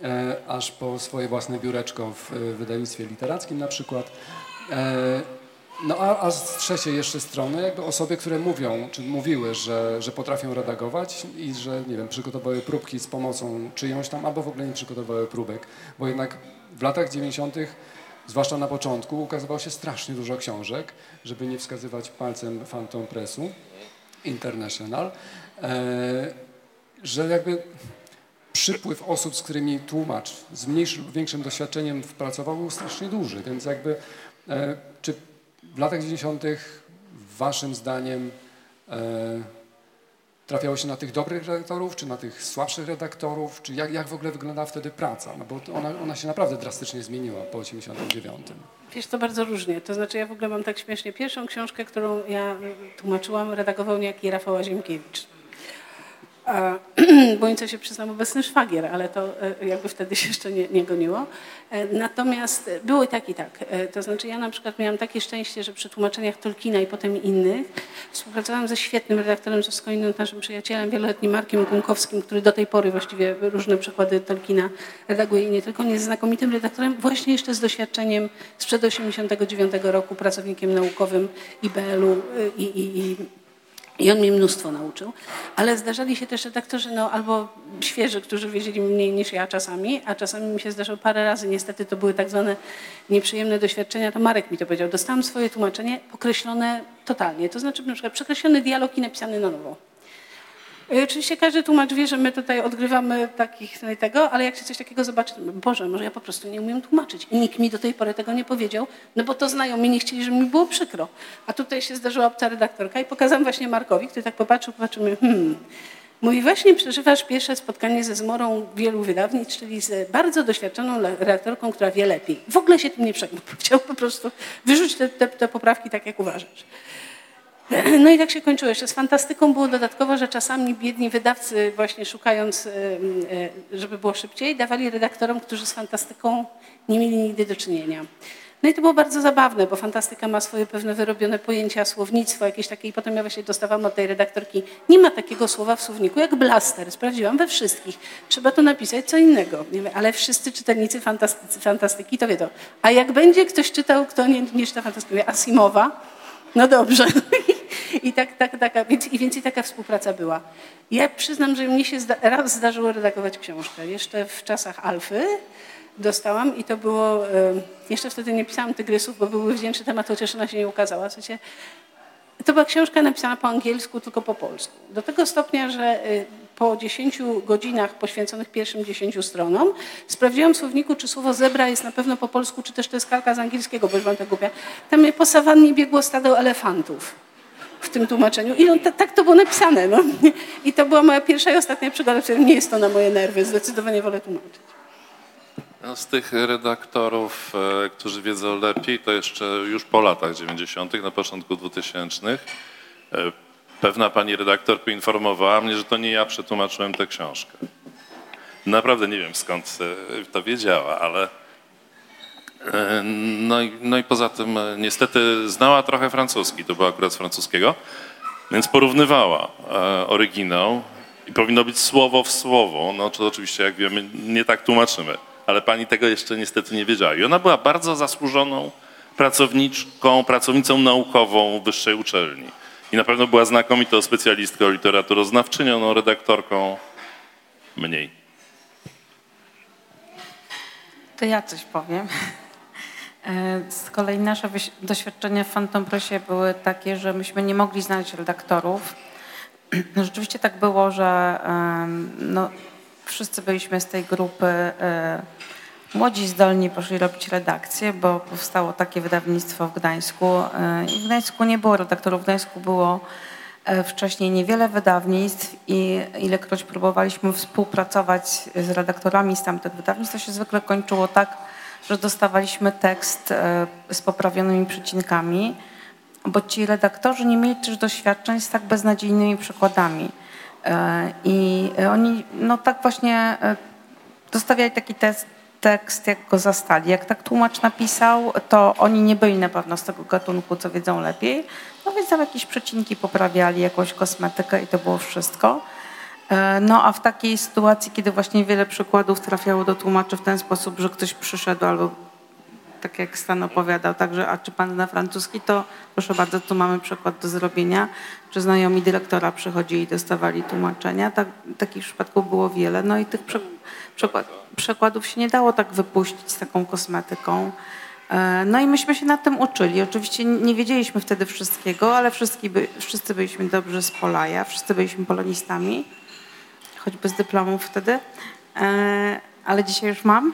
yy, aż po swoje własne biureczko w wydawnictwie literackim na przykład. No a, a z trzeciej jeszcze strony jakby osoby, które mówią, czy mówiły, że, że potrafią redagować i że, nie wiem, przygotowały próbki z pomocą czyjąś tam, albo w ogóle nie przygotowały próbek, bo jednak w latach 90., zwłaszcza na początku, ukazywało się strasznie dużo książek, żeby nie wskazywać palcem Phantom Pressu International, e, że jakby przypływ osób, z którymi tłumacz z mniejszym większym doświadczeniem pracował, był strasznie duży, więc jakby e, w latach 90. waszym zdaniem e, trafiało się na tych dobrych redaktorów, czy na tych słabszych redaktorów, czy jak, jak w ogóle wyglądała wtedy praca? No bo ona, ona się naprawdę drastycznie zmieniła po 89. Wiesz, to bardzo różnie. To znaczy ja w ogóle mam tak śmiesznie. Pierwszą książkę, którą ja tłumaczyłam, redagował niejaki Rafał Aziemkiewicz. <clears throat> Bońca się przyznam obecny szwagier, ale to e, jakby wtedy się jeszcze nie, nie, goniło. E, natomiast było i tak, i tak. E, to znaczy ja na przykład miałam takie szczęście, że przy tłumaczeniach Tolkiena i potem innych współpracowałam ze świetnym redaktorem, ze swoim naszym przyjacielem, wieloletnim Markiem Gunkowskim, który do tej pory właściwie różne przykłady Tolkiena redaguje i nie tylko, nie znakomitym redaktorem, właśnie jeszcze z doświadczeniem sprzed 89 roku, pracownikiem naukowym IBL-u i, i, i i on mnie mnóstwo nauczył, ale zdarzali się też redaktorzy no, albo świeży, którzy wiedzieli mniej niż ja czasami, a czasami mi się zdarzyło parę razy, niestety to były tak zwane nieprzyjemne doświadczenia, to Marek mi to powiedział. Dostałam swoje tłumaczenie pokreślone totalnie, to znaczy na przykład przekreślony dialog i napisany na nowo. I oczywiście każdy tłumacz wie, że my tutaj odgrywamy takich no tego, ale jak się coś takiego zobaczy, Boże, może ja po prostu nie umiem tłumaczyć. I nikt mi do tej pory tego nie powiedział, no bo to znajomi nie chcieli, żeby mi było przykro. A tutaj się zdarzyła obca redaktorka i pokazałam właśnie Markowi, który tak popatrzył, popatrzył, mówi, hmm, Mówi, właśnie przeżywasz pierwsze spotkanie ze zmorą wielu wydawnictw, czyli z bardzo doświadczoną redaktorką, która wie lepiej. W ogóle się tym nie przejmuj. <laughs> Chciał po prostu wyrzucić te, te, te poprawki tak, jak uważasz. <clears throat> No i tak się kończyło. Jeszcze z fantastyką było dodatkowo, że czasami biedni wydawcy właśnie szukając, e, żeby było szybciej, dawali redaktorom, którzy z fantastyką nie mieli nigdy do czynienia. No i to było bardzo zabawne, bo fantastyka ma swoje pewne wyrobione pojęcia, słownictwo jakieś takie i potem ja właśnie dostawałam od tej redaktorki, nie ma takiego słowa w słowniku jak blaster, sprawdziłam we wszystkich. Trzeba to napisać co innego. Ale wszyscy czytelnicy fantastyki to wiedzą. A jak będzie ktoś czytał, kto nie, nie czyta fantastyki, Asimowa, no dobrze. <laughs> I tak, tak, taka, więc, i więcej taka współpraca była. Ja przyznam, że mnie się zda, raz zdarzyło redagować książkę. Jeszcze w czasach Alfy dostałam i to było, jeszcze wtedy nie pisałam Tygrysów, bo były wdzięczny temat, chociaż ona się nie ukazała. W to była książka napisana po angielsku, tylko po polsku. Do tego stopnia, że y, po 10 godzinach poświęconych pierwszym 10 stronom sprawdziłam w słowniku, czy słowo zebra jest na pewno po polsku, czy też to jest kalka z angielskiego, bo już wam to głupia. Tam po sawannie biegło stado elefantów w tym tłumaczeniu. I on, tak to było napisane. No. I to była moja pierwsza i ostatnia przygoda, nie jest to na moje nerwy. Zdecydowanie wolę tłumaczyć. No, z tych redaktorów, e, którzy wiedzą lepiej, to jeszcze już po latach 90., na początku 2000, e, pewna pani redaktor poinformowała mnie, że to nie ja przetłumaczyłem tę książkę. Naprawdę nie wiem skąd e, to wiedziała, ale no i, no i poza tym niestety znała trochę francuski, to było akurat z francuskiego, więc porównywała oryginał i powinno być słowo w słowo. No to oczywiście, jak wiemy, nie tak tłumaczymy ale pani tego jeszcze niestety nie wiedziała. I ona była bardzo zasłużoną pracowniczką, pracownicą naukową wyższej uczelni. I na pewno była znakomitą specjalistką, literaturoznawczynią, no, redaktorką mniej. To ja coś powiem. E, z kolei nasze doświadczenia w Phantom Pressie były takie, że myśmy nie mogli znaleźć redaktorów. <clears throat> Rzeczywiście tak było, że no, wszyscy byliśmy z tej grupy e, młodzi zdolni poszli robić redakcję, bo powstało takie wydawnictwo w Gdańsku. E, I w Gdańsku nie było redaktorów, w Gdańsku było wcześniej niewiele wydawnictw i ilekroć próbowaliśmy współpracować z redaktorami z tamtych wydawnictw, to się zwykle kończyło tak, że dostawaliśmy tekst e, z poprawionymi przecinkami, bo ci redaktorzy nie mieli też doświadczeń z tak beznadziejnymi przekładami. I oni no tak właśnie dostawiali taki test, tekst, jak go zastali. Jak tak tłumacz napisał, to oni nie byli na pewno z tego gatunku, co wiedzą lepiej. No więc tam jakieś przecinki poprawiali, jakąś kosmetykę i to było wszystko. E, no a w takiej sytuacji, kiedy właśnie wiele przykładów trafiało do tłumaczy w ten sposób, że ktoś przyszedł albo tak jak Stan opowiadał, także a czy pan zna francuski, to proszę bardzo, tu mamy przykład do zrobienia. Czy znajomi dyrektora przychodzili i dostawali tłumaczenia. Tak, takich przypadków było wiele. No i tych przykład, przekładów się nie dało tak wypuścić z taką kosmetyką. E, no i myśmy się na tym uczyli. Oczywiście nie wiedzieliśmy wtedy wszystkiego, ale wszyscy, by, wszyscy byliśmy dobrze z Polaja, wszyscy byliśmy polonistami, choćby z dyplomów wtedy, e, ale dzisiaj już mam.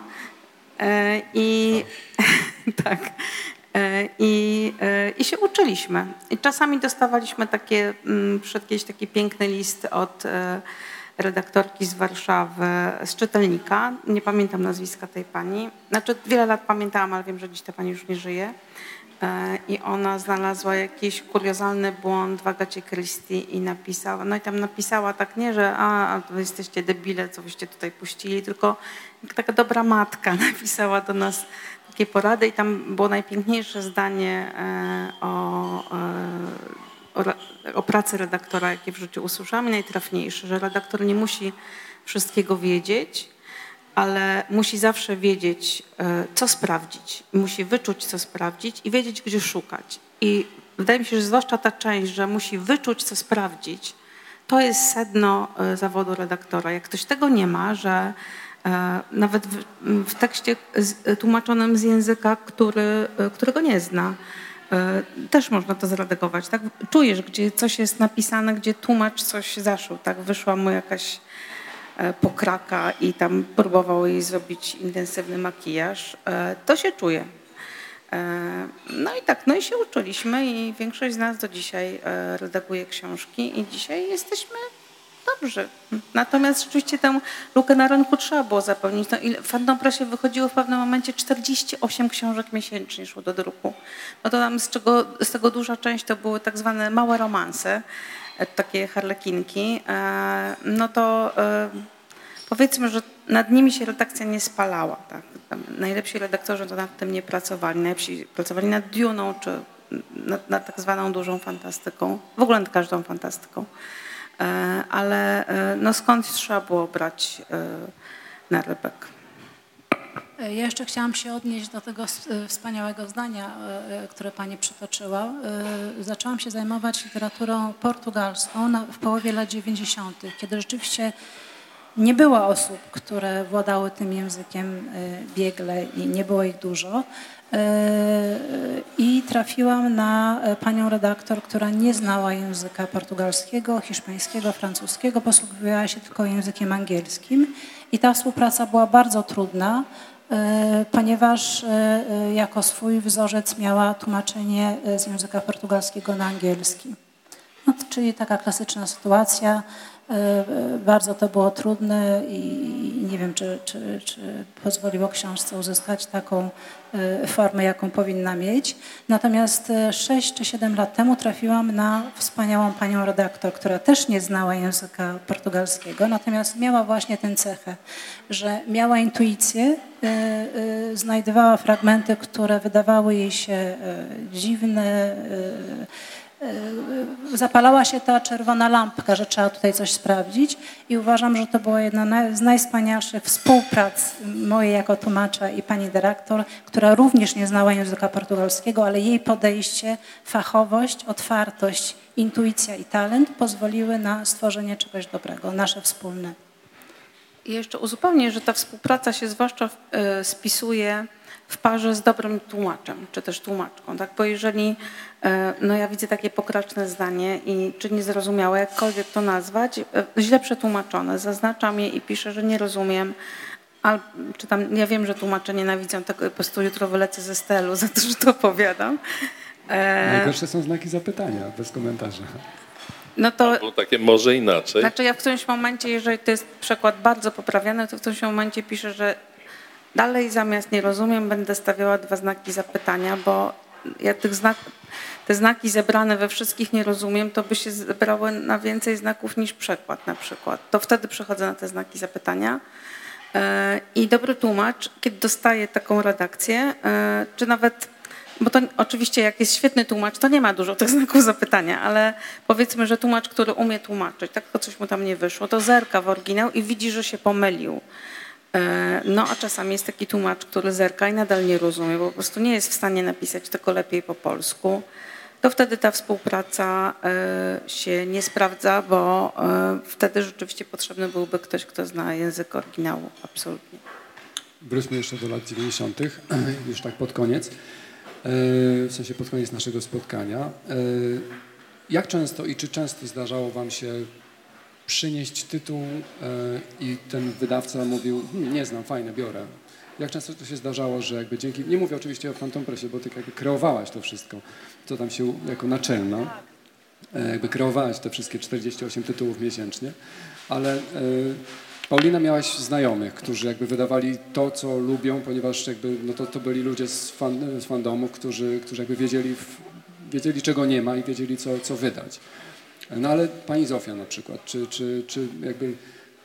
E, I <laughs> tak. I, I się uczyliśmy. I czasami dostawaliśmy takie, mm, przed kiedyś taki piękny list od redaktorki z Warszawy, z czytelnika. Nie pamiętam nazwiska tej pani. Znaczy wiele lat pamiętałam, ale wiem, że dziś ta pani już nie żyje. E, I ona znalazła jakiś kuriozalny błąd w Agacie Christie i napisała, no i tam napisała tak nie, że a, wy jesteście debile, co wyście tutaj puścili, tylko taka dobra matka <laughs> napisała do nas takie porady i tam było najpiękniejsze zdanie e, o e, o, o pracy redaktora, jakie w życiu usłyszałam. I najtrafniejsze, że redaktor nie musi wszystkiego wiedzieć, ale musi zawsze wiedzieć, e, co sprawdzić. Musi wyczuć, co sprawdzić i wiedzieć, gdzie szukać. I wydaje mi się, że zwłaszcza ta część, że musi wyczuć, co sprawdzić, to jest sedno e, zawodu redaktora. Jak ktoś tego nie ma, że e, nawet w, w tekście tłumaczonym z języka, który, którego nie zna, też można to zredagować. Tak? Czujesz, gdzie coś jest napisane, gdzie tłumacz coś zaszył. Tak? Wyszła mu jakaś pokraka i tam próbował jej zrobić intensywny makijaż. E, to się czuje. No i tak, no i się uczyliśmy i większość z nas do dzisiaj redaguje książki i dzisiaj jesteśmy dobrze. Natomiast rzeczywiście tę lukę na rynku trzeba było zapełnić. No, w Fandopresie wychodziło w pewnym momencie 48 książek miesięcznie szło do druku. No to tam z, czego, z tego duża część to były tak zwane małe romanse, e, takie harlekinki. E, no to e, powiedzmy, że nad nimi się redakcja nie spalała. Tak? Najlepsi redaktorzy to nad tym nie pracowali. Najlepsi pracowali nad Duną czy nad, nad tak zwaną dużą fantastyką. W ogóle nad każdą fantastyką. E, ale e, no skąd trzeba było brać e, na? Ja jeszcze chciałam się odnieść do tego wspaniałego zdania, które Pani przytoczyła. Zaczęłam się zajmować literaturą portugalską w połowie lat 90., kiedy rzeczywiście nie było osób, które władały tym językiem biegle i nie było ich dużo. E, i trafiłam na e, panią redaktor, która nie znała języka portugalskiego, hiszpańskiego, francuskiego, posługiwała się tylko językiem angielskim i ta współpraca była bardzo trudna, e, ponieważ jako swój wzorzec miała tłumaczenie z języka portugalskiego na angielski. No, czyli taka klasyczna sytuacja. E, bardzo to było trudne i nie wiem, czy, czy, czy pozwoliło książce uzyskać taką e, formę, jaką powinna mieć. Natomiast 6 e, czy 7 lat temu trafiłam na wspaniałą panią redaktor, która też nie znała języka portugalskiego, natomiast miała właśnie tę cechę, że miała intuicję, znajdowała fragmenty, które wydawały jej się dziwne, E, zapalała się ta czerwona lampka, że trzeba tutaj coś sprawdzić i uważam, że to była jedna z najwspanialszych współprac mojej jako tłumacza i pani dyrektor, która również nie znała języka portugalskiego, ale jej podejście, fachowość, otwartość, intuicja i talent pozwoliły na stworzenie czegoś dobrego, nasze wspólne. I jeszcze uzupełnię, że ta współpraca się zwłaszcza e, spisuje w parze z dobrym tłumaczem, czy też tłumaczką, tak? Bo jeżeli, e, no ja widzę takie pokraczne zdanie i czy niezrozumiałe, jakkolwiek to nazwać, e, źle przetłumaczone, zaznaczam je i piszę, że nie rozumiem, al, czy tam, ja wiem, że tłumacze nienawidzą tego, po prostu jutro wylecę ze stelu za to, że to opowiadam. E, Najgorsze są znaki zapytania, bez komentarza. no to Było takie może inaczej. Znaczy ja w którymś momencie, jeżeli to jest przykład bardzo poprawiany, to w którymś momencie piszę, że dalej zamiast nie rozumiem będę stawiała dwa znaki zapytania, bo ja tych znak, te znaki zebrane we wszystkich nie rozumiem, to by się zebrały na więcej znaków niż przekład na przykład. To wtedy przechodzę na te znaki zapytania. E, I dobry tłumacz, kiedy dostaje taką redakcję, e, czy nawet, bo to oczywiście jak jest świetny tłumacz, to nie ma dużo tych znaków zapytania, ale powiedzmy, że tłumacz, który umie tłumaczyć, tak coś mu tam nie wyszło, to zerka w oryginał i widzi, że się pomylił. E, No a czasami jest taki tłumacz, który zerka i nadal nie rozumie, bo po prostu nie jest w stanie napisać tego lepiej po polsku. To wtedy ta współpraca e, się nie sprawdza, bo e, wtedy rzeczywiście potrzebny byłby ktoś, kto zna język oryginału. Absolutnie. Wróćmy jeszcze do lat 90., <clears throat> już tak pod koniec, w sensie pod koniec naszego spotkania. Jak często i czy często zdarzało Wam się przynieść tytuł e, i ten wydawca mówił, hm, nie znam, fajne, biorę. Jak często to się zdarzało, że jakby dzięki, nie mówię oczywiście o Phantom Pressie, bo ty jakby kreowałaś to wszystko, co tam się jako naczelna, e, jakby kreowałaś te wszystkie 48 tytułów miesięcznie, ale e, Paulina miałaś znajomych, którzy jakby wydawali to, co lubią, ponieważ jakby, no to, to byli ludzie z, fan, z fandomów, którzy, którzy jakby wiedzieli, wiedzieli czego nie ma i wiedzieli co, co wydać. No ale pani Zofia na przykład, czy, czy, czy jakby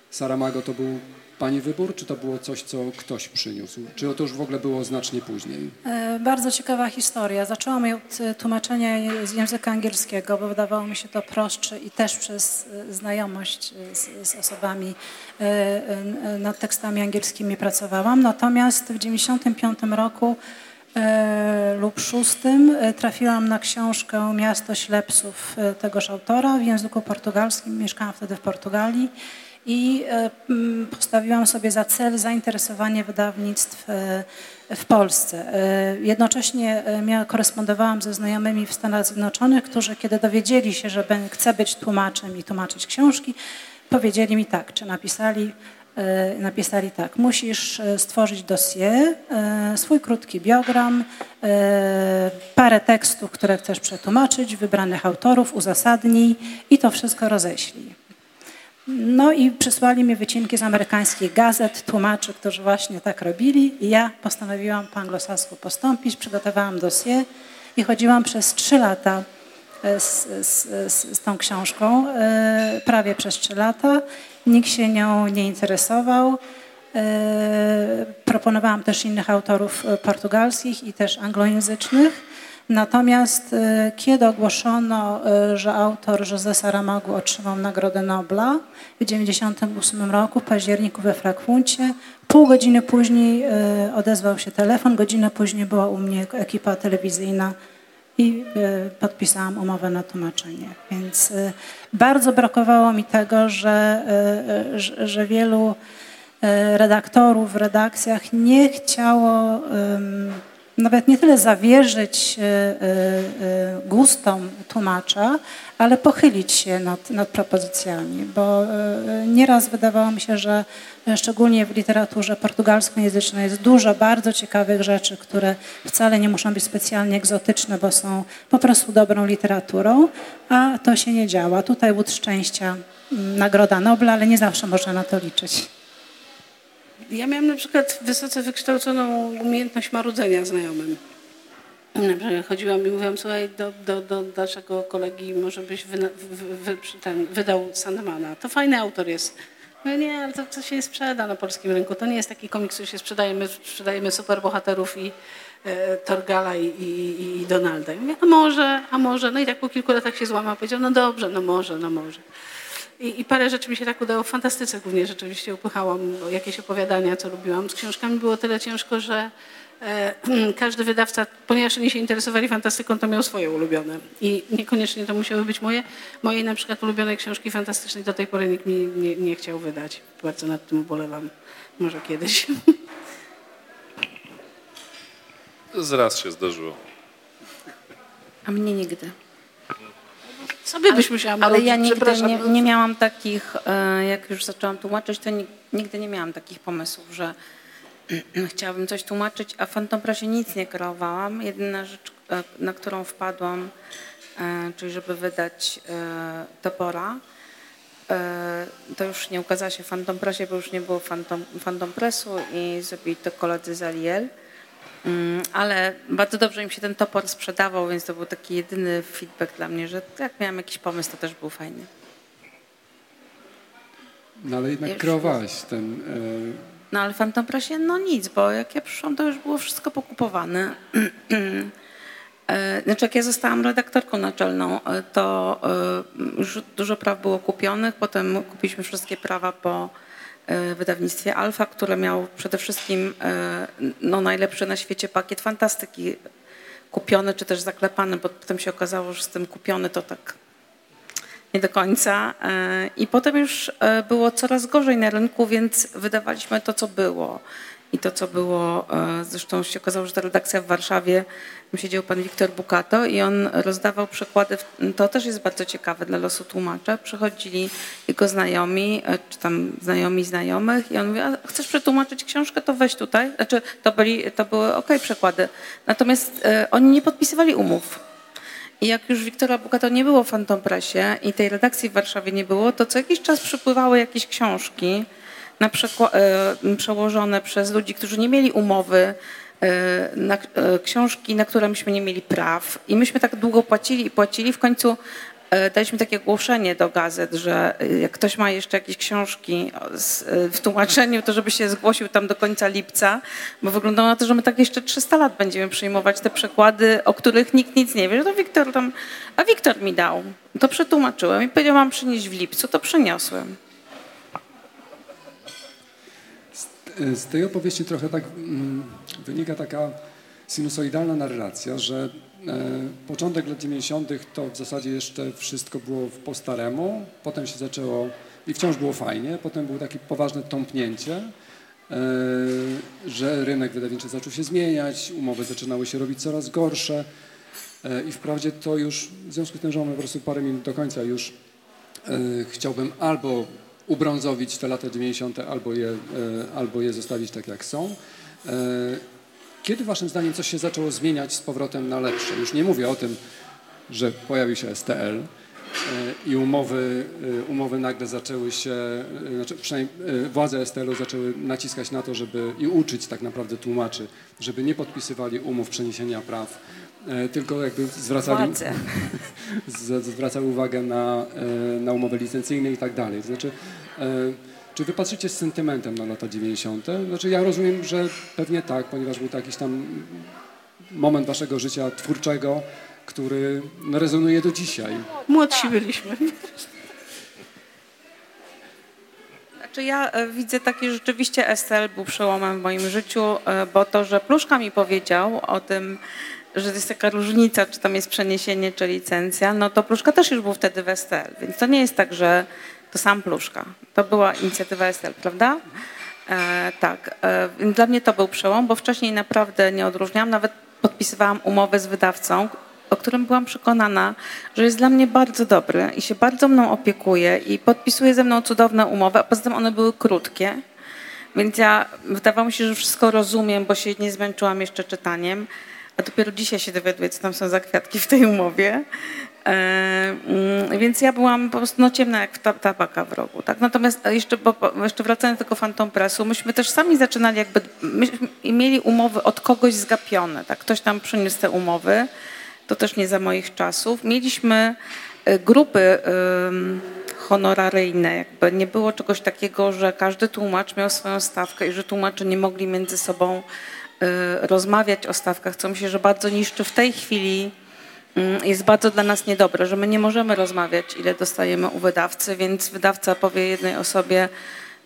Saramago to był pani wybór, czy to było coś, co ktoś przyniósł? Czy to już w ogóle było znacznie później? E, Bardzo ciekawa historia. Zaczęłam ją od e, tłumaczenia z języka angielskiego, bo wydawało mi się to prostsze i też przez e, znajomość z, z osobami nad tekstami angielskimi pracowałam. Natomiast w 1995 roku lub szóstym e, trafiłam na książkę Miasto Ślepców e, tegoż autora w języku portugalskim. Mieszkałam wtedy w Portugalii i e, postawiłam sobie za cel zainteresowanie wydawnictw e, w Polsce. E, Jednocześnie e, korespondowałam ze znajomymi w Stanach Zjednoczonych, którzy kiedy dowiedzieli się, że chcę być tłumaczem i tłumaczyć książki, powiedzieli mi tak, czy napisali, e, napisali tak, musisz e, stworzyć dossier, e, swój krótki biogram, e, parę tekstów, które chcesz przetłumaczyć, wybranych autorów, uzasadnij i to wszystko roześlij. No i przysłali mi wycinki z amerykańskich gazet, tłumaczy, którzy właśnie tak robili i ja postanowiłam po anglosasku postąpić, przygotowałam dossier i chodziłam przez trzy lata e, z, z, z, z tą książką, e, prawie przez trzy lata. Nikt się nią nie interesował. E, Proponowałam też innych autorów e, portugalskich i też anglojęzycznych. Natomiast e, kiedy ogłoszono, e, że autor José Saramago otrzymał Nagrodę Nobla w 1998 roku, w październiku we Frankfurcie, pół godziny później e, odezwał się telefon, godzinę później była u mnie ekipa telewizyjna i e, podpisałam umowę na tłumaczenie. Więc e, bardzo brakowało mi tego, że, e, że, wielu redaktorów w redakcjach nie chciało nawet nie tyle zawierzyć e, e, e, gustom tłumacza, ale pochylić się nad, nad propozycjami, bo nieraz wydawało mi się, że szczególnie w literaturze portugalskojęzycznej jest dużo bardzo ciekawych rzeczy, które wcale nie muszą być specjalnie egzotyczne, bo są po prostu dobrą literaturą, a to się nie działa. Tutaj łód szczęścia, m, Nagroda Nobla, ale nie zawsze można na to liczyć. Ja miałam na przykład wysoce wykształconą umiejętność marudzenia znajomym. Chodziłam i mówiłam, słuchaj, do, do, do naszego kolegi może byś wy, wy, ten, wydał Sandmana. To fajny autor jest. Mówię, nie, ale to, to się nie sprzeda na polskim rynku. To nie jest taki komiks, który się sprzedaje. My sprzedajemy superbohaterów i e, Torgala i, i, i Donalda. I mówię, a może, a może. No i tak po kilku latach się złamał. Powiedział, no dobrze, no może, no może. I, I parę rzeczy mi się tak udało. W fantastyce głównie rzeczywiście upychałam jakieś opowiadania, co lubiłam. Z książkami było tyle ciężko, że e, <clears throat> każdy wydawca, ponieważ oni się interesowali fantastyką, to miał swoje ulubione. I niekoniecznie to musiały być moje. Mojej na przykład ulubionej książki fantastycznej do tej pory nikt mi nie, nie chciał wydać. Bardzo nad tym ubolewam. Może kiedyś. Z raz się zdarzyło. A mnie nigdy. Sobie byś musiała Ale maluczyć, ja nigdy nie, nie miałam takich, e, jak już zaczęłam tłumaczyć, to ni- nigdy nie miałam takich pomysłów, że <clears throat> chciałabym coś tłumaczyć, a Phantom Pressie nic nie kreowałam. Jedyna rzecz, e, na którą wpadłam, e, czyli żeby wydać Topora, to już nie ukazała się Phantom Pressie, bo już nie było Phantom, Phantom Pressu i zrobili to koledzy z Aliel. Mm, Ale bardzo dobrze im się ten topor sprzedawał, więc to był taki jedyny feedback dla mnie, że jak miałam jakiś pomysł, to też był fajny. No ale jednak Już- kreowałeś ten... e, No ale w Phantom Pressie no nic, bo jak ja przyszłam, to już było wszystko pokupowane. <clears throat> E, Znaczy jak ja zostałam redaktorką naczelną, e, to już dużo praw było kupionych, potem kupiliśmy wszystkie prawa po wydawnictwie Alfa, które miało przede wszystkim e, no, najlepszy na świecie pakiet fantastyki kupiony, czy też zaklepany, bo potem się okazało, że z tym kupiony to tak nie do końca. E, I potem już e, było coraz gorzej na rynku, więc wydawaliśmy to, co było. I to, co było, e, zresztą się okazało, że ta redakcja w Warszawie, tam siedział pan Wiktor Bukato i on rozdawał przekłady, w- to też jest bardzo ciekawe dla losu tłumacza. Przychodzili jego znajomi, e, czy tam znajomi znajomych i on mówi, a chcesz przetłumaczyć książkę, to weź tutaj. Znaczy, to, byli, to były ok przekłady. Natomiast e, oni nie podpisywali umów. I jak już Wiktora Bukato nie było w Phantom Pressie i tej redakcji w Warszawie nie było, to co jakiś czas przypływały jakieś książki na przekła- e, przełożone przez ludzi, którzy nie mieli umowy, e, na, e, książki, na które myśmy nie mieli praw. I myśmy tak długo płacili i płacili. W końcu daliśmy takie ogłoszenie do gazet, że jak ktoś ma jeszcze jakieś książki w tłumaczeniu, to żeby się zgłosił tam do końca lipca, bo wyglądało na to, że my tak jeszcze 300 lat będziemy przyjmować te przekłady, o których nikt nic nie wie. To Wiktor tam, a Wiktor mi dał. To przetłumaczyłem i powiedział, mam przynieść w lipcu, to przyniosłem. Z tej opowieści trochę tak mm, wynika taka sinusoidalna narracja, że e, początek lat 90. to w zasadzie jeszcze wszystko było po staremu, potem się zaczęło i wciąż było fajnie, potem było takie poważne tąpnięcie, e, że rynek wydawniczy zaczął się zmieniać, umowy zaczynały się robić coraz gorsze e, i wprawdzie to już, w związku z tym, że mamy po prostu parę minut do końca już chciałbym albo ubrązowić te lata 90., albo je, e, albo je zostawić tak, jak są. E, Kiedy waszym zdaniem coś się zaczęło zmieniać z powrotem na lepsze? Już nie mówię o tym, że pojawił się STL e, i umowy, umowy nagle zaczęły się, znaczy przynajmniej władze STL-u zaczęły naciskać na to, żeby i uczyć tak naprawdę tłumaczy, żeby nie podpisywali umów przeniesienia praw, tylko jakby zwracali <laughs> zwracały uwagę na, na umowy licencyjne i tak dalej. To znaczy, czy wy patrzycie z sentymentem na lata 90.? Znaczy ja rozumiem, że pewnie tak, ponieważ był to jakiś tam moment waszego życia twórczego, który no, rezonuje do dzisiaj. Młodsi byliśmy. Znaczy ja e, widzę taki rzeczywiście STL był przełomem w moim życiu, e, bo to, że Pluszka mi powiedział o tym, że to jest taka różnica, czy tam jest przeniesienie, czy licencja, no to Pluszka też już był wtedy w STL, więc to nie jest tak, że to sam Pluszka. To była inicjatywa STL, prawda? E, tak. E, dla mnie to był przełom, bo wcześniej naprawdę nie odróżniałam, nawet podpisywałam umowę z wydawcą, o którym byłam przekonana, że jest dla mnie bardzo dobry i się bardzo mną opiekuje i podpisuje ze mną cudowne umowy, a poza tym one były krótkie. Więc ja wydawało mi się, że wszystko rozumiem, bo się nie zmęczyłam jeszcze czytaniem, a dopiero dzisiaj się dowiaduję, co tam są za kwiatki w tej umowie. E, mm, więc ja byłam po prostu no, ciemna jak ta, tabaka w rogu. Tak? Natomiast jeszcze, bo, jeszcze wracając do tego Phantom Pressu, myśmy też sami zaczynali jakby, mieli umowy od kogoś zgapione. Tak? Ktoś tam przyniósł te umowy, to też nie za moich czasów. Mieliśmy e, grupy honoraryjne, jakby nie było czegoś takiego, że każdy tłumacz miał swoją stawkę i że tłumacze nie mogli między sobą y, rozmawiać o stawkach, co myślę, że bardzo niszczy w tej chwili jest bardzo dla nas niedobre, że my nie możemy rozmawiać, ile dostajemy u wydawcy, więc wydawca powie jednej osobie,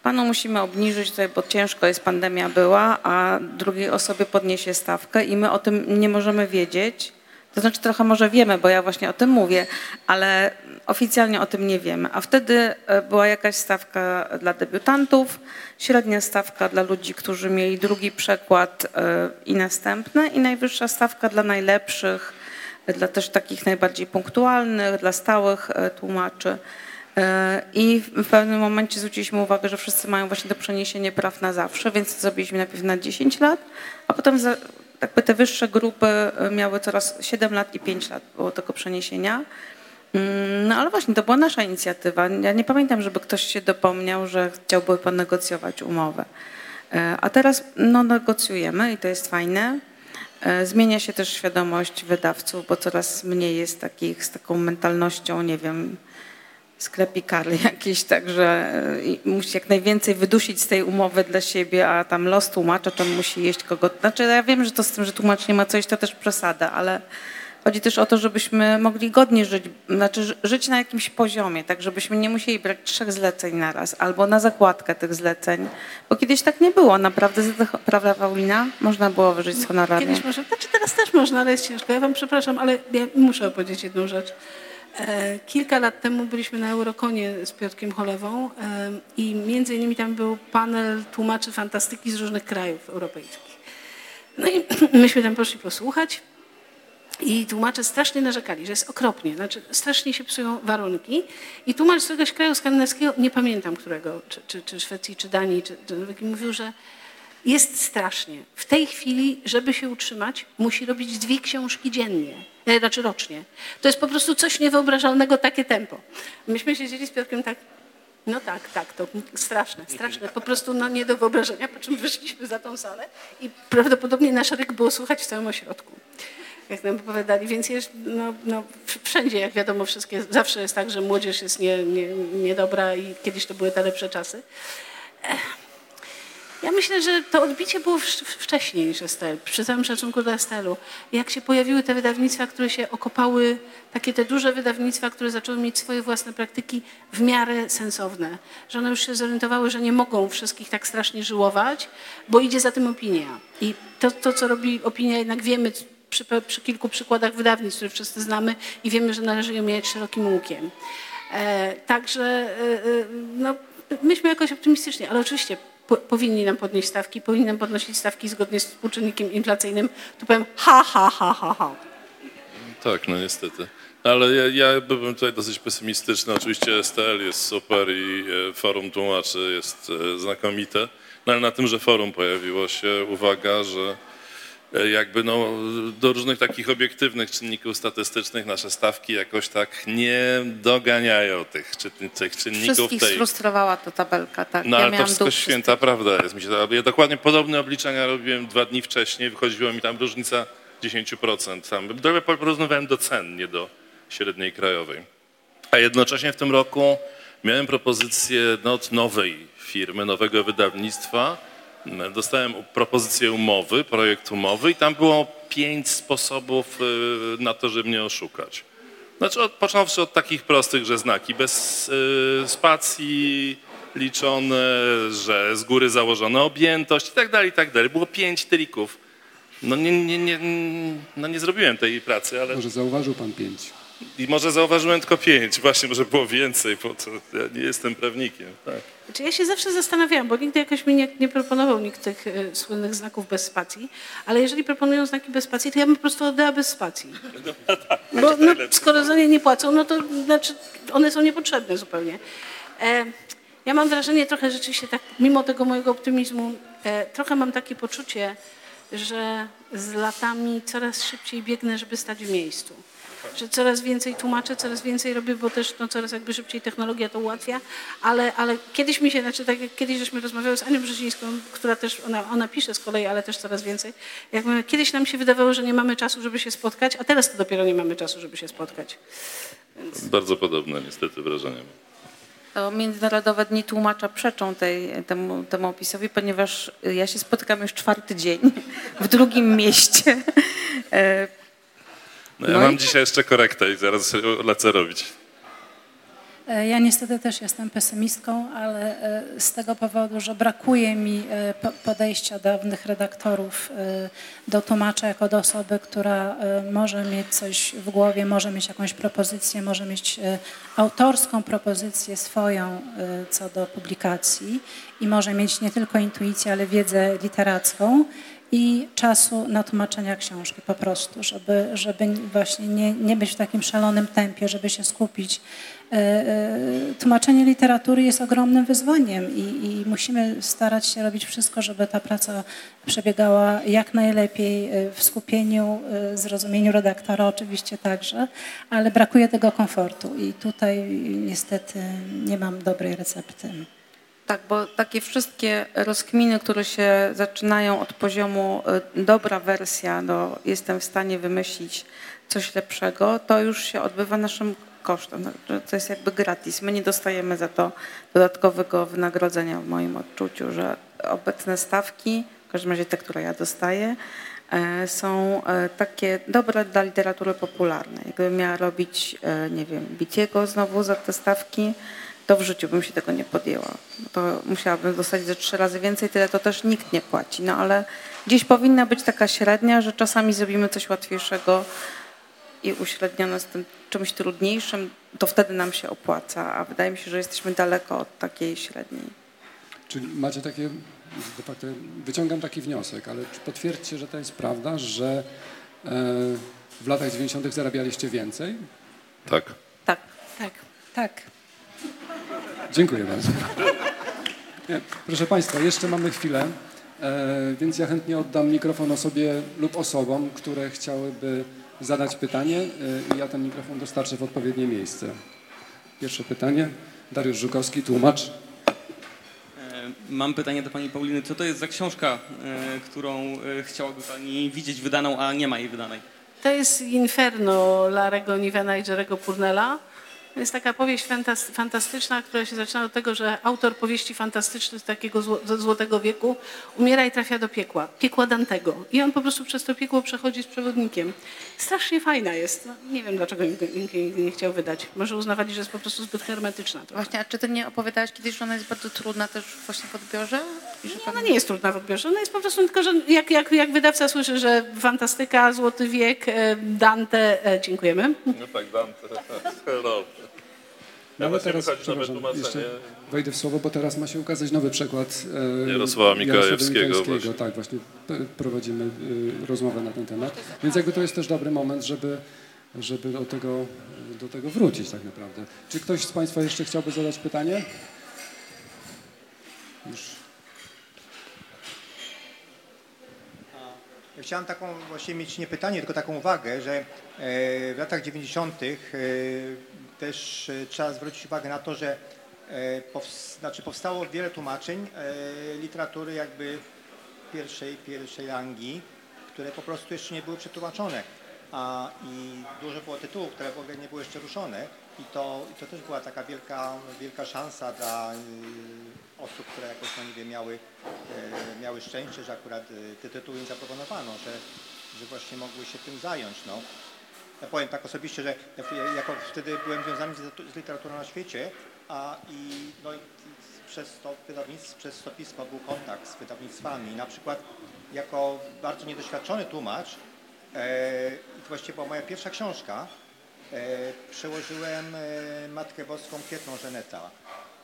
panu musimy obniżyć tutaj, bo ciężko jest, pandemia była, a drugiej osobie podniesie stawkę i my o tym nie możemy wiedzieć. To znaczy trochę może wiemy, bo ja właśnie o tym mówię, ale oficjalnie o tym nie wiemy. A wtedy e, była jakaś stawka dla debiutantów, średnia stawka dla ludzi, którzy mieli drugi przekład e, i następny i najwyższa stawka dla najlepszych dla też takich najbardziej punktualnych, dla stałych tłumaczy. I w pewnym momencie zwróciliśmy uwagę, że wszyscy mają właśnie to przeniesienie praw na zawsze, więc zrobiliśmy najpierw na 10 lat, a potem za, jakby te wyższe grupy miały coraz 7 lat i 5 lat było tego przeniesienia. Mm, no ale właśnie, to była nasza inicjatywa. Ja nie pamiętam, żeby ktoś się dopomniał, że chciałby ponegocjować umowę. E, a teraz no, negocjujemy i to jest fajne. E, zmienia się też świadomość wydawców, bo coraz mniej jest takich z taką mentalnością, nie wiem, sklepikary <laughs> jakieś, także e, musi jak najwięcej wydusić z tej umowy dla siebie, a tam los tłumacza, czym musi jeść kogo. Znaczy ja wiem, że to z tym, że tłumacz nie ma coś, to też przesada, ale Chodzi też o to, żebyśmy mogli godnie żyć, znaczy żyć na jakimś poziomie, tak żebyśmy nie musieli brać trzech zleceń na raz albo na zakładkę tych zleceń, bo kiedyś tak nie było. Naprawdę, prawda Paulina? Można było wyżyć z honorarium. Kiedyś może, znaczy teraz też można, ale jest ciężko. Ja wam przepraszam, ale ja muszę opowiedzieć jedną rzecz. E, kilka lat temu byliśmy na Eurokonie z Piotrkiem Cholewą e, i między innymi tam był panel tłumaczy fantastyki z różnych krajów europejskich. No i <clears throat> myśmy tam poszli posłuchać. I tłumacze strasznie narzekali, że jest okropnie, znaczy strasznie się psują warunki. I tłumacz z któregoś kraju skandynawskiego, nie pamiętam którego, czy, czy, czy Szwecji, czy Danii, czy, czy mówił, że jest strasznie. W tej chwili, żeby się utrzymać, musi robić dwie książki dziennie, e, znaczy rocznie. To jest po prostu coś niewyobrażalnego, takie tempo. Myśmy siedzieli z Piotrkiem tak, no tak, tak, to straszne, straszne, po prostu no, nie do wyobrażenia, po czym wyszliśmy za tą salę i prawdopodobnie nasz ryk było słychać w całym ośrodku jak nam opowiadali, więc jest, no, no, wszędzie, jak wiadomo, wszystkie, zawsze jest tak, że młodzież jest nie, nie, niedobra i kiedyś to były te lepsze czasy. Ja myślę, że to odbicie było wcześniej niż Estel, przy całym szacunku do Estelu. Jak się pojawiły te wydawnictwa, które się okopały, takie te duże wydawnictwa, które zaczęły mieć swoje własne praktyki w miarę sensowne, że one już się zorientowały, że nie mogą wszystkich tak strasznie żyłować, bo idzie za tym opinia. I to, to co robi opinia, jednak wiemy, przy, przy kilku przykładach wydawnictw, które wszyscy znamy i wiemy, że należy je mieć szerokim łukiem. E, także e, e, no, myśmy jakoś optymistycznie, ale oczywiście po, powinni nam podnieść stawki, powinni nam podnosić stawki zgodnie z współczynnikiem inflacyjnym. Tu powiem ha, ha, ha, ha, ha. Tak, no niestety. Ale ja, ja byłem tutaj dosyć pesymistyczny. Oczywiście STL jest super i e, forum tłumaczy jest e, znakomite. No ale na tym, że forum pojawiło się uwaga, że jakby no, do różnych takich obiektywnych czynników statystycznych nasze stawki jakoś tak nie doganiają tych, tych czynników. Wszystkich tej... sfrustrowała ta tabelka, tak. No ja ale to wszystko święta prawda jest. Mi się to, ja dokładnie podobne obliczenia robiłem dwa dni wcześniej, wychodziła mi tam różnica 10%. Tam porównywałem do cen, nie do średniej krajowej. A jednocześnie w tym roku miałem propozycję no, nowej firmy, nowego wydawnictwa, dostałem propozycję umowy, projekt umowy i tam było pięć sposobów y, na to, żeby mnie oszukać. Znaczy, od, począwszy od takich prostych, że znaki bez y, spacji liczone, że z góry założona objętość i tak dalej, i tak dalej. Było pięć trików. No nie, nie, nie, no nie zrobiłem tej pracy, ale... Może zauważył pan pięć. I może zauważyłem tylko pięć, właśnie może było więcej, bo to ja nie jestem prawnikiem. Tak. Znaczy ja się zawsze zastanawiałam, bo nigdy jakoś mi nie, nie proponował nikt tych y, słynnych znaków bez spacji, ale jeżeli proponują znaki bez spacji, to ja bym po prostu oddała bez spacji. <laughs> No, tak, bo no, skoro za nie nie płacą, no to znaczy one są niepotrzebne zupełnie. E, ja mam wrażenie trochę rzeczywiście tak, mimo tego mojego optymizmu, e, trochę mam takie poczucie, że z latami coraz szybciej biegnę, żeby stać w miejscu że coraz więcej tłumaczę, coraz więcej robię, bo też no, coraz jakby szybciej technologia to ułatwia, ale, ale kiedyś mi się, znaczy tak jak kiedyś żeśmy rozmawiały z Anią Brzezińską, która też, ona, ona pisze z kolei, ale też coraz więcej, jak my, kiedyś nam się wydawało, że nie mamy czasu, żeby się spotkać, a teraz to dopiero nie mamy czasu, żeby się spotkać. Więc... Bardzo podobne niestety wrażenie. To Międzynarodowe Dni Tłumacza przeczą tej, temu, temu opisowi, ponieważ ja się spotykam już czwarty dzień w drugim mieście. <laughs> No ja no mam i... dzisiaj jeszcze korektę i zaraz lecę robić. E, ja niestety też jestem pesymistką, ale e, z tego powodu, że brakuje mi e, podejścia dawnych redaktorów do tłumacza jako do osoby, która może mieć coś w głowie, może mieć jakąś propozycję, może mieć autorską propozycję swoją co do publikacji i może mieć nie tylko intuicję, ale wiedzę literacką i czasu na tłumaczenia książki po prostu, żeby, żeby właśnie nie, nie być w takim szalonym tempie, żeby się skupić. E, e, Tłumaczenie literatury jest ogromnym wyzwaniem i, i musimy starać się robić wszystko, żeby ta praca przebiegała jak najlepiej e, w skupieniu, zrozumieniu redaktora oczywiście także, ale brakuje tego komfortu i tutaj niestety nie mam dobrej recepty. Tak, bo takie wszystkie rozkminy, które się zaczynają od poziomu y, dobra wersja do jestem w stanie wymyślić coś lepszego, to już się odbywa naszym kosztem. Znaczy, To jest jakby gratis. My nie dostajemy za to dodatkowego wynagrodzenia w moim odczuciu, że obecne stawki, w każdym razie te, które ja dostaję, e, są e, takie dobre dla literatury popularnej. Jakbym miała robić, e, nie wiem, Biciego znowu za te stawki, to w życiu bym się tego nie podjęła. To musiałabym dostać ze trzy razy więcej, tyle to też nikt nie płaci. No ale gdzieś powinna być taka średnia, że czasami zrobimy coś łatwiejszego i uśrednione z tym czymś trudniejszym, to wtedy nam się opłaca, a wydaje mi się, że jesteśmy daleko od takiej średniej. Czyli macie takie, de facto wyciągam taki wniosek, ale czy potwierdźcie, że to jest prawda, że e, w latach 90. zarabialiście więcej? Tak. Tak. Tak. Tak. Dziękuję bardzo. Nie, Proszę Państwa, jeszcze mamy chwilę, e, więc ja chętnie oddam mikrofon osobie lub osobom, które chciałyby zadać pytanie e, i ja ten mikrofon dostarczę w odpowiednie miejsce. Pierwsze pytanie. Dariusz Żukowski, tłumacz. E, Mam pytanie do pani Pauliny. Co to jest za książka, którą chciałaby pani widzieć wydaną, a nie ma jej wydanej? To jest Inferno Larego Nivena i Jerego Purnella. To jest taka powieść fantas- fantastyczna, która się zaczyna od tego, że autor powieści fantastycznych z takiego ze Złotego Wieku umiera i trafia do piekła, piekła Dantego. I on po prostu przez to piekło przechodzi z przewodnikiem. Strasznie fajna jest. No, nie wiem, dlaczego nikt nikt jej nie chciał wydać. Może uznawali, że jest po prostu zbyt hermetyczna. trochę. Właśnie, a czy ty nie opowiadałaś kiedyś, że ona jest bardzo trudna też właśnie w odbiorze? I że Ona nie jest trudna w odbiorze. Ona jest po prostu tylko, że jak, jak, jak wydawca słyszy, że fantastyka, Złoty Wiek, e, Dante, e, dziękujemy. No tak, Dante, <laughs> herowy. No ale właśnie teraz, przepraszam, jeszcze wejdę w słowo, bo teraz ma się ukazać nowy przekład e, Jarosława Mikajewskiego właśnie. Tak, właśnie prowadzimy e, rozmowę na ten temat. Więc jakby to jest też dobry moment, żeby, żeby do, tego, do tego wrócić tak naprawdę. Czy ktoś z Państwa jeszcze chciałby zadać pytanie? Już. Ja chciałem taką właśnie mieć nie pytanie, tylko taką uwagę, że e, w latach 90. też e, trzeba zwrócić uwagę na to, że e, znaczy powstało wiele tłumaczeń e, literatury jakby pierwszej, pierwszej rangi, które po prostu jeszcze nie były przetłumaczone. A, I dużo było tytułów, które w ogóle nie były jeszcze ruszone i to, i to też była taka wielka, wielka szansa dla osób, które jakoś, no nie wiem, miały, miały szczęście, że akurat te tytuły im zaproponowano, że, że właśnie mogły się tym zająć. No. Ja powiem tak osobiście, że ja jako wtedy byłem związany z, literaturą na świecie, a i, no, i przez to wydawnictwo, przez to pismo był kontakt z wydawnictwami. Na przykład jako bardzo niedoświadczony tłumacz, e, to właściwie była moja pierwsza książka, e, przełożyłem e, Matkę Boską Kwietną Żeneta.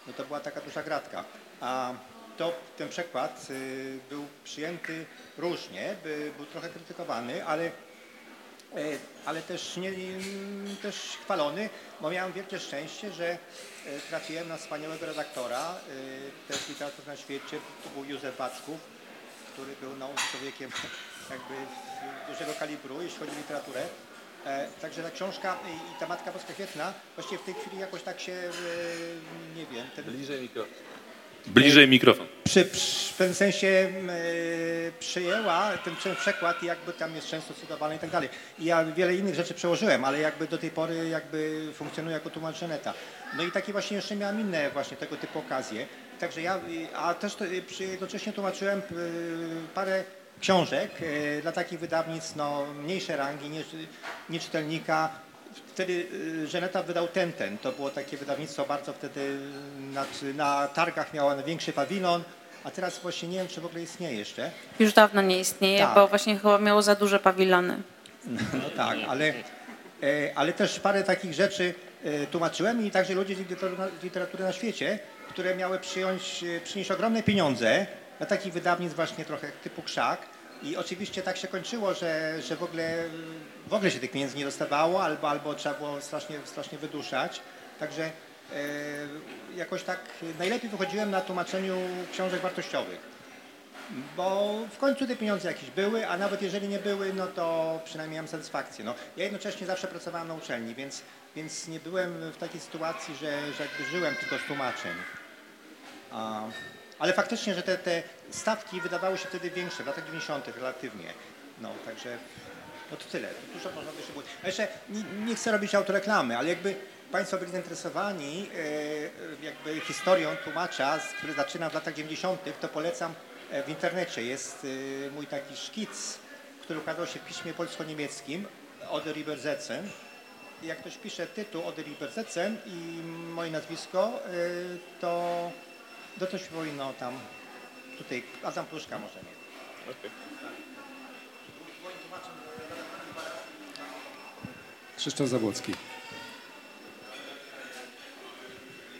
No to była taka duża gratka. A to, ten przekład y, był przyjęty różnie, by, był trochę krytykowany, ale ale też, nie, też chwalony, bo miałem wielkie szczęście, że e, trafiłem na wspaniałego redaktora e, też literatury na świecie, to był Józef Baczków, który był no, człowiekiem <laughs> jakby dużego kalibru, jeśli chodzi o literaturę. E, Także ta książka i ta Matka Boska Kwietna właściwie w tej chwili jakoś tak się, e, nie wiem, ten, Bliżej mikrofon. Bliżej mikrofon. przy, przy, w pewnym sensie e, przyjęła ten prze- przekład i jakby tam jest często cytowany i tak dalej. I ja wiele innych rzeczy przełożyłem, ale jakby do tej pory jakby funkcjonuje jako tłumacz Żeneta. No i takie właśnie jeszcze miałem inne właśnie tego typu okazje. Także ja, a też to, przy, jednocześnie tłumaczyłem parę książek dla takich wydawnictw no, mniejszej rangi, nie, nie Wtedy y, Żeneta wydał Tenten. To było takie wydawnictwo bardzo wtedy na, na targach miało największy pawilon, a teraz właśnie nie wiem, czy w ogóle istnieje jeszcze. Już dawno nie istnieje, Tak. bo właśnie chyba miało za duże pawilony. No tak, ale, e, ale też parę takich rzeczy e, tłumaczyłem i także ludzie z literatury, literatury na świecie, które miały przyjąć, e, przynieść ogromne pieniądze dla takich wydawnictw właśnie trochę typu Krzak, I oczywiście tak się kończyło, że, że w, ogóle, w ogóle się tych pieniędzy nie dostawało, albo, albo trzeba było strasznie, strasznie wyduszać. Także e, jakoś tak najlepiej wychodziłem na tłumaczeniu książek wartościowych. Bo w końcu te pieniądze jakieś były, a nawet jeżeli nie były, no to przynajmniej miałem satysfakcję. No, ja jednocześnie zawsze pracowałem na uczelni, więc, więc nie byłem w takiej sytuacji, że, że jakby żyłem tylko z tłumaczeń. A, ale faktycznie, że te, te stawki wydawały się wtedy większe, w latach 90. relatywnie. No, także no to tyle. Dużo można by jeszcze było. A jeszcze nie, nie chcę robić autoreklamy, ale jakby Państwo byli zainteresowani e, jakby historią tłumacza, który zaczyna w latach 90., to polecam e, w internecie. Jest e, mój taki szkic, który ukazał się w piśmie polsko-niemieckim Oder Übersetzen. Jak ktoś pisze tytuł Oder Übersetzen i moje nazwisko, to, to coś powinno tam, tutaj Adam Pluszka może nie. Okay. Krzysztof Zabłocki.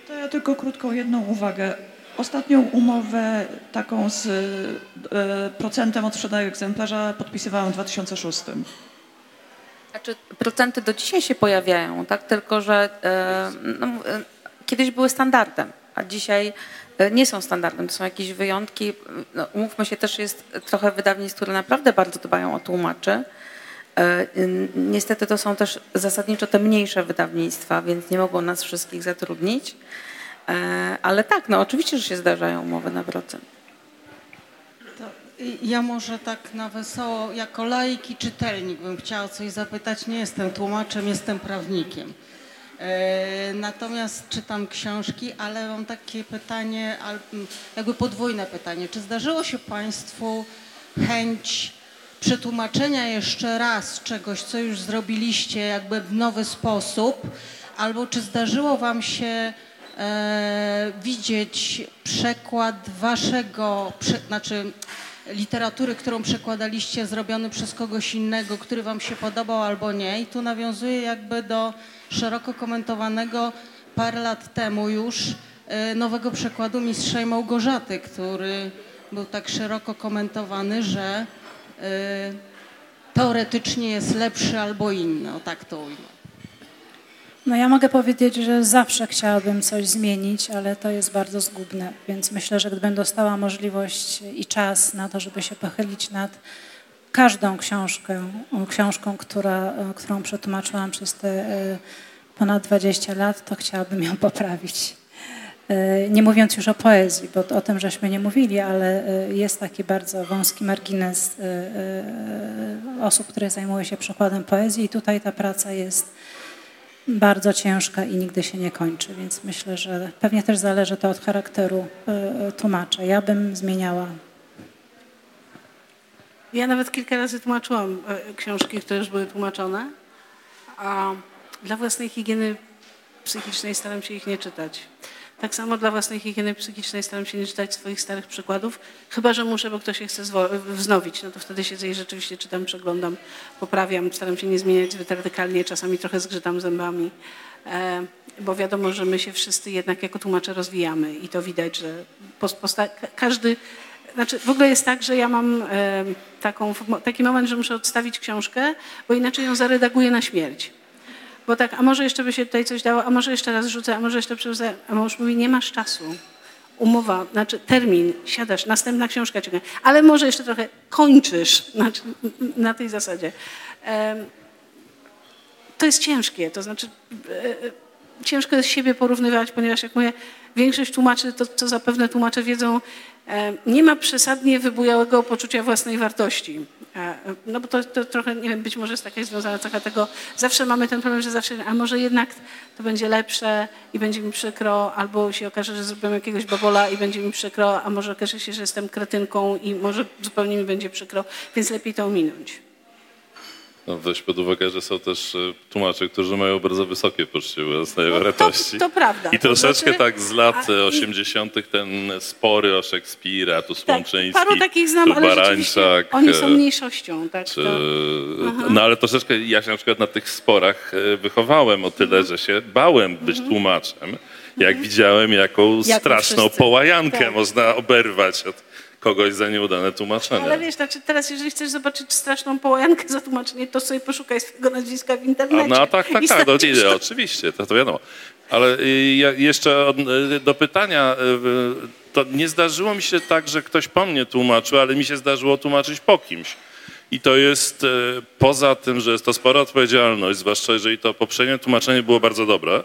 To ja tylko krótką jedną uwagę. Ostatnią umowę taką z e, procentem od sprzedaży egzemplarza podpisywałam w 2006. Znaczy, procenty do dzisiaj się pojawiają, tak? Tylko, że e, no, e, kiedyś były standardem, a dzisiaj nie są standardem. To są jakieś wyjątki. No, umówmy się, też jest trochę wydawnictw, które naprawdę bardzo dbają o tłumaczy. E, niestety to są też zasadniczo te mniejsze wydawnictwa, więc nie mogą nas wszystkich zatrudnić. E, ale tak, no oczywiście, że się zdarzają umowy na procent. Ja może tak na wesoło, jako laik i czytelnik bym chciała coś zapytać. Nie jestem tłumaczem, jestem prawnikiem. E, natomiast czytam książki, ale mam takie pytanie, jakby podwójne pytanie. Czy zdarzyło się Państwu chęć przetłumaczenia jeszcze raz czegoś, co już zrobiliście jakby w nowy sposób, albo czy zdarzyło Wam się e, widzieć przekład Waszego, prze, znaczy literatury, którą przekładaliście, zrobiony przez kogoś innego, który Wam się podobał albo nie. I tu nawiązuję jakby do szeroko komentowanego parę lat temu już e, nowego przekładu Mistrza i Małgorzaty, który był tak szeroko komentowany, że Y, teoretycznie jest lepszy albo inny, o tak to ujmę. No ja mogę powiedzieć, że zawsze chciałabym coś zmienić, ale to jest bardzo zgubne, więc myślę, że gdybym dostała możliwość i czas na to, żeby się pochylić nad każdą książkę, książką, która, którą przetłumaczyłam przez te y, ponad 20 lat, to chciałabym ją poprawić. E, nie mówiąc już o poezji, bo o tym żeśmy nie mówili, ale e, jest taki bardzo wąski margines e, osób, które zajmują się przekładem poezji i tutaj ta praca jest bardzo ciężka i nigdy się nie kończy, więc myślę, że pewnie też zależy to od charakteru tłumacza. Ja bym zmieniała. Ja nawet kilka razy tłumaczyłam książki, które już były tłumaczone, a dla własnej higieny psychicznej staram się ich nie czytać. Tak samo dla własnej higieny psychicznej staram się nie czytać swoich starych przykładów, chyba że muszę, bo ktoś je chce wznowić. No to wtedy siedzę i rzeczywiście czytam, przeglądam, poprawiam, staram się nie zmieniać zbyt radykalnie, czasami trochę zgrzytam zębami, e, bo wiadomo, że my się wszyscy jednak jako tłumacze rozwijamy i to widać, że każdy znaczy, w ogóle jest tak, że ja mam taką, taki moment, że muszę odstawić książkę, bo inaczej ją zaredaguję na śmierć bo tak, a może jeszcze by się tutaj coś dało, a może jeszcze raz rzucę, a może jeszcze przerzucę, a mąż mówi, nie masz czasu. Umowa, znaczy termin, siadasz, następna książka ciągnie, ale może jeszcze trochę kończysz, znaczy, na tej zasadzie. To jest ciężkie, to znaczy e, e, ciężko jest siebie porównywać, ponieważ jak mówię, większość tłumaczy, to co zapewne tłumacze wiedzą, nie ma przesadnie wybujałego poczucia własnej wartości. E, no bo to, to, trochę, nie wiem, być może jest taka związana cecha tego, zawsze mamy ten problem, że zawsze, a może jednak to będzie lepsze i będzie mi przykro, albo się okaże, że zrobiłem jakiegoś babola i będzie mi przykro, a może okaże się, że jestem kretynką i może zupełnie mi będzie przykro, więc lepiej to ominąć. No, weź pod uwagę, że są też e, tłumacze, którzy mają bardzo wysokie poczucie własnej no, wartości. To, to, prawda. I troszeczkę znaczy, tak z lat a, 80. ten spory o Szekspira, tu Słomczyński, tak, paru takich znam, tu Barańczak. Oni są e, mniejszością. Tak, czy, no ale troszeczkę ja się na przykład na tych sporach e, wychowałem o tyle, mhm. że się bałem być mhm. tłumaczem jak widziałem, jaką Jak straszną wszyscy. połajankę Tak. można oberwać od kogoś za nieudane tłumaczenie. Ale wiesz, znaczy teraz jeżeli chcesz zobaczyć straszną połajankę za tłumaczenie, to sobie poszukaj swojego nazwiska w internecie. A, no tak, tak, tak, no, znajdziesz nie, to. oczywiście, to, to wiadomo. Ale y, ja jeszcze od, y, do pytania, y, to nie zdarzyło mi się tak, że ktoś po mnie tłumaczył, ale mi się zdarzyło tłumaczyć po kimś. I to jest poza tym, że jest to spora odpowiedzialność, zwłaszcza jeżeli to poprzednie tłumaczenie było bardzo dobre,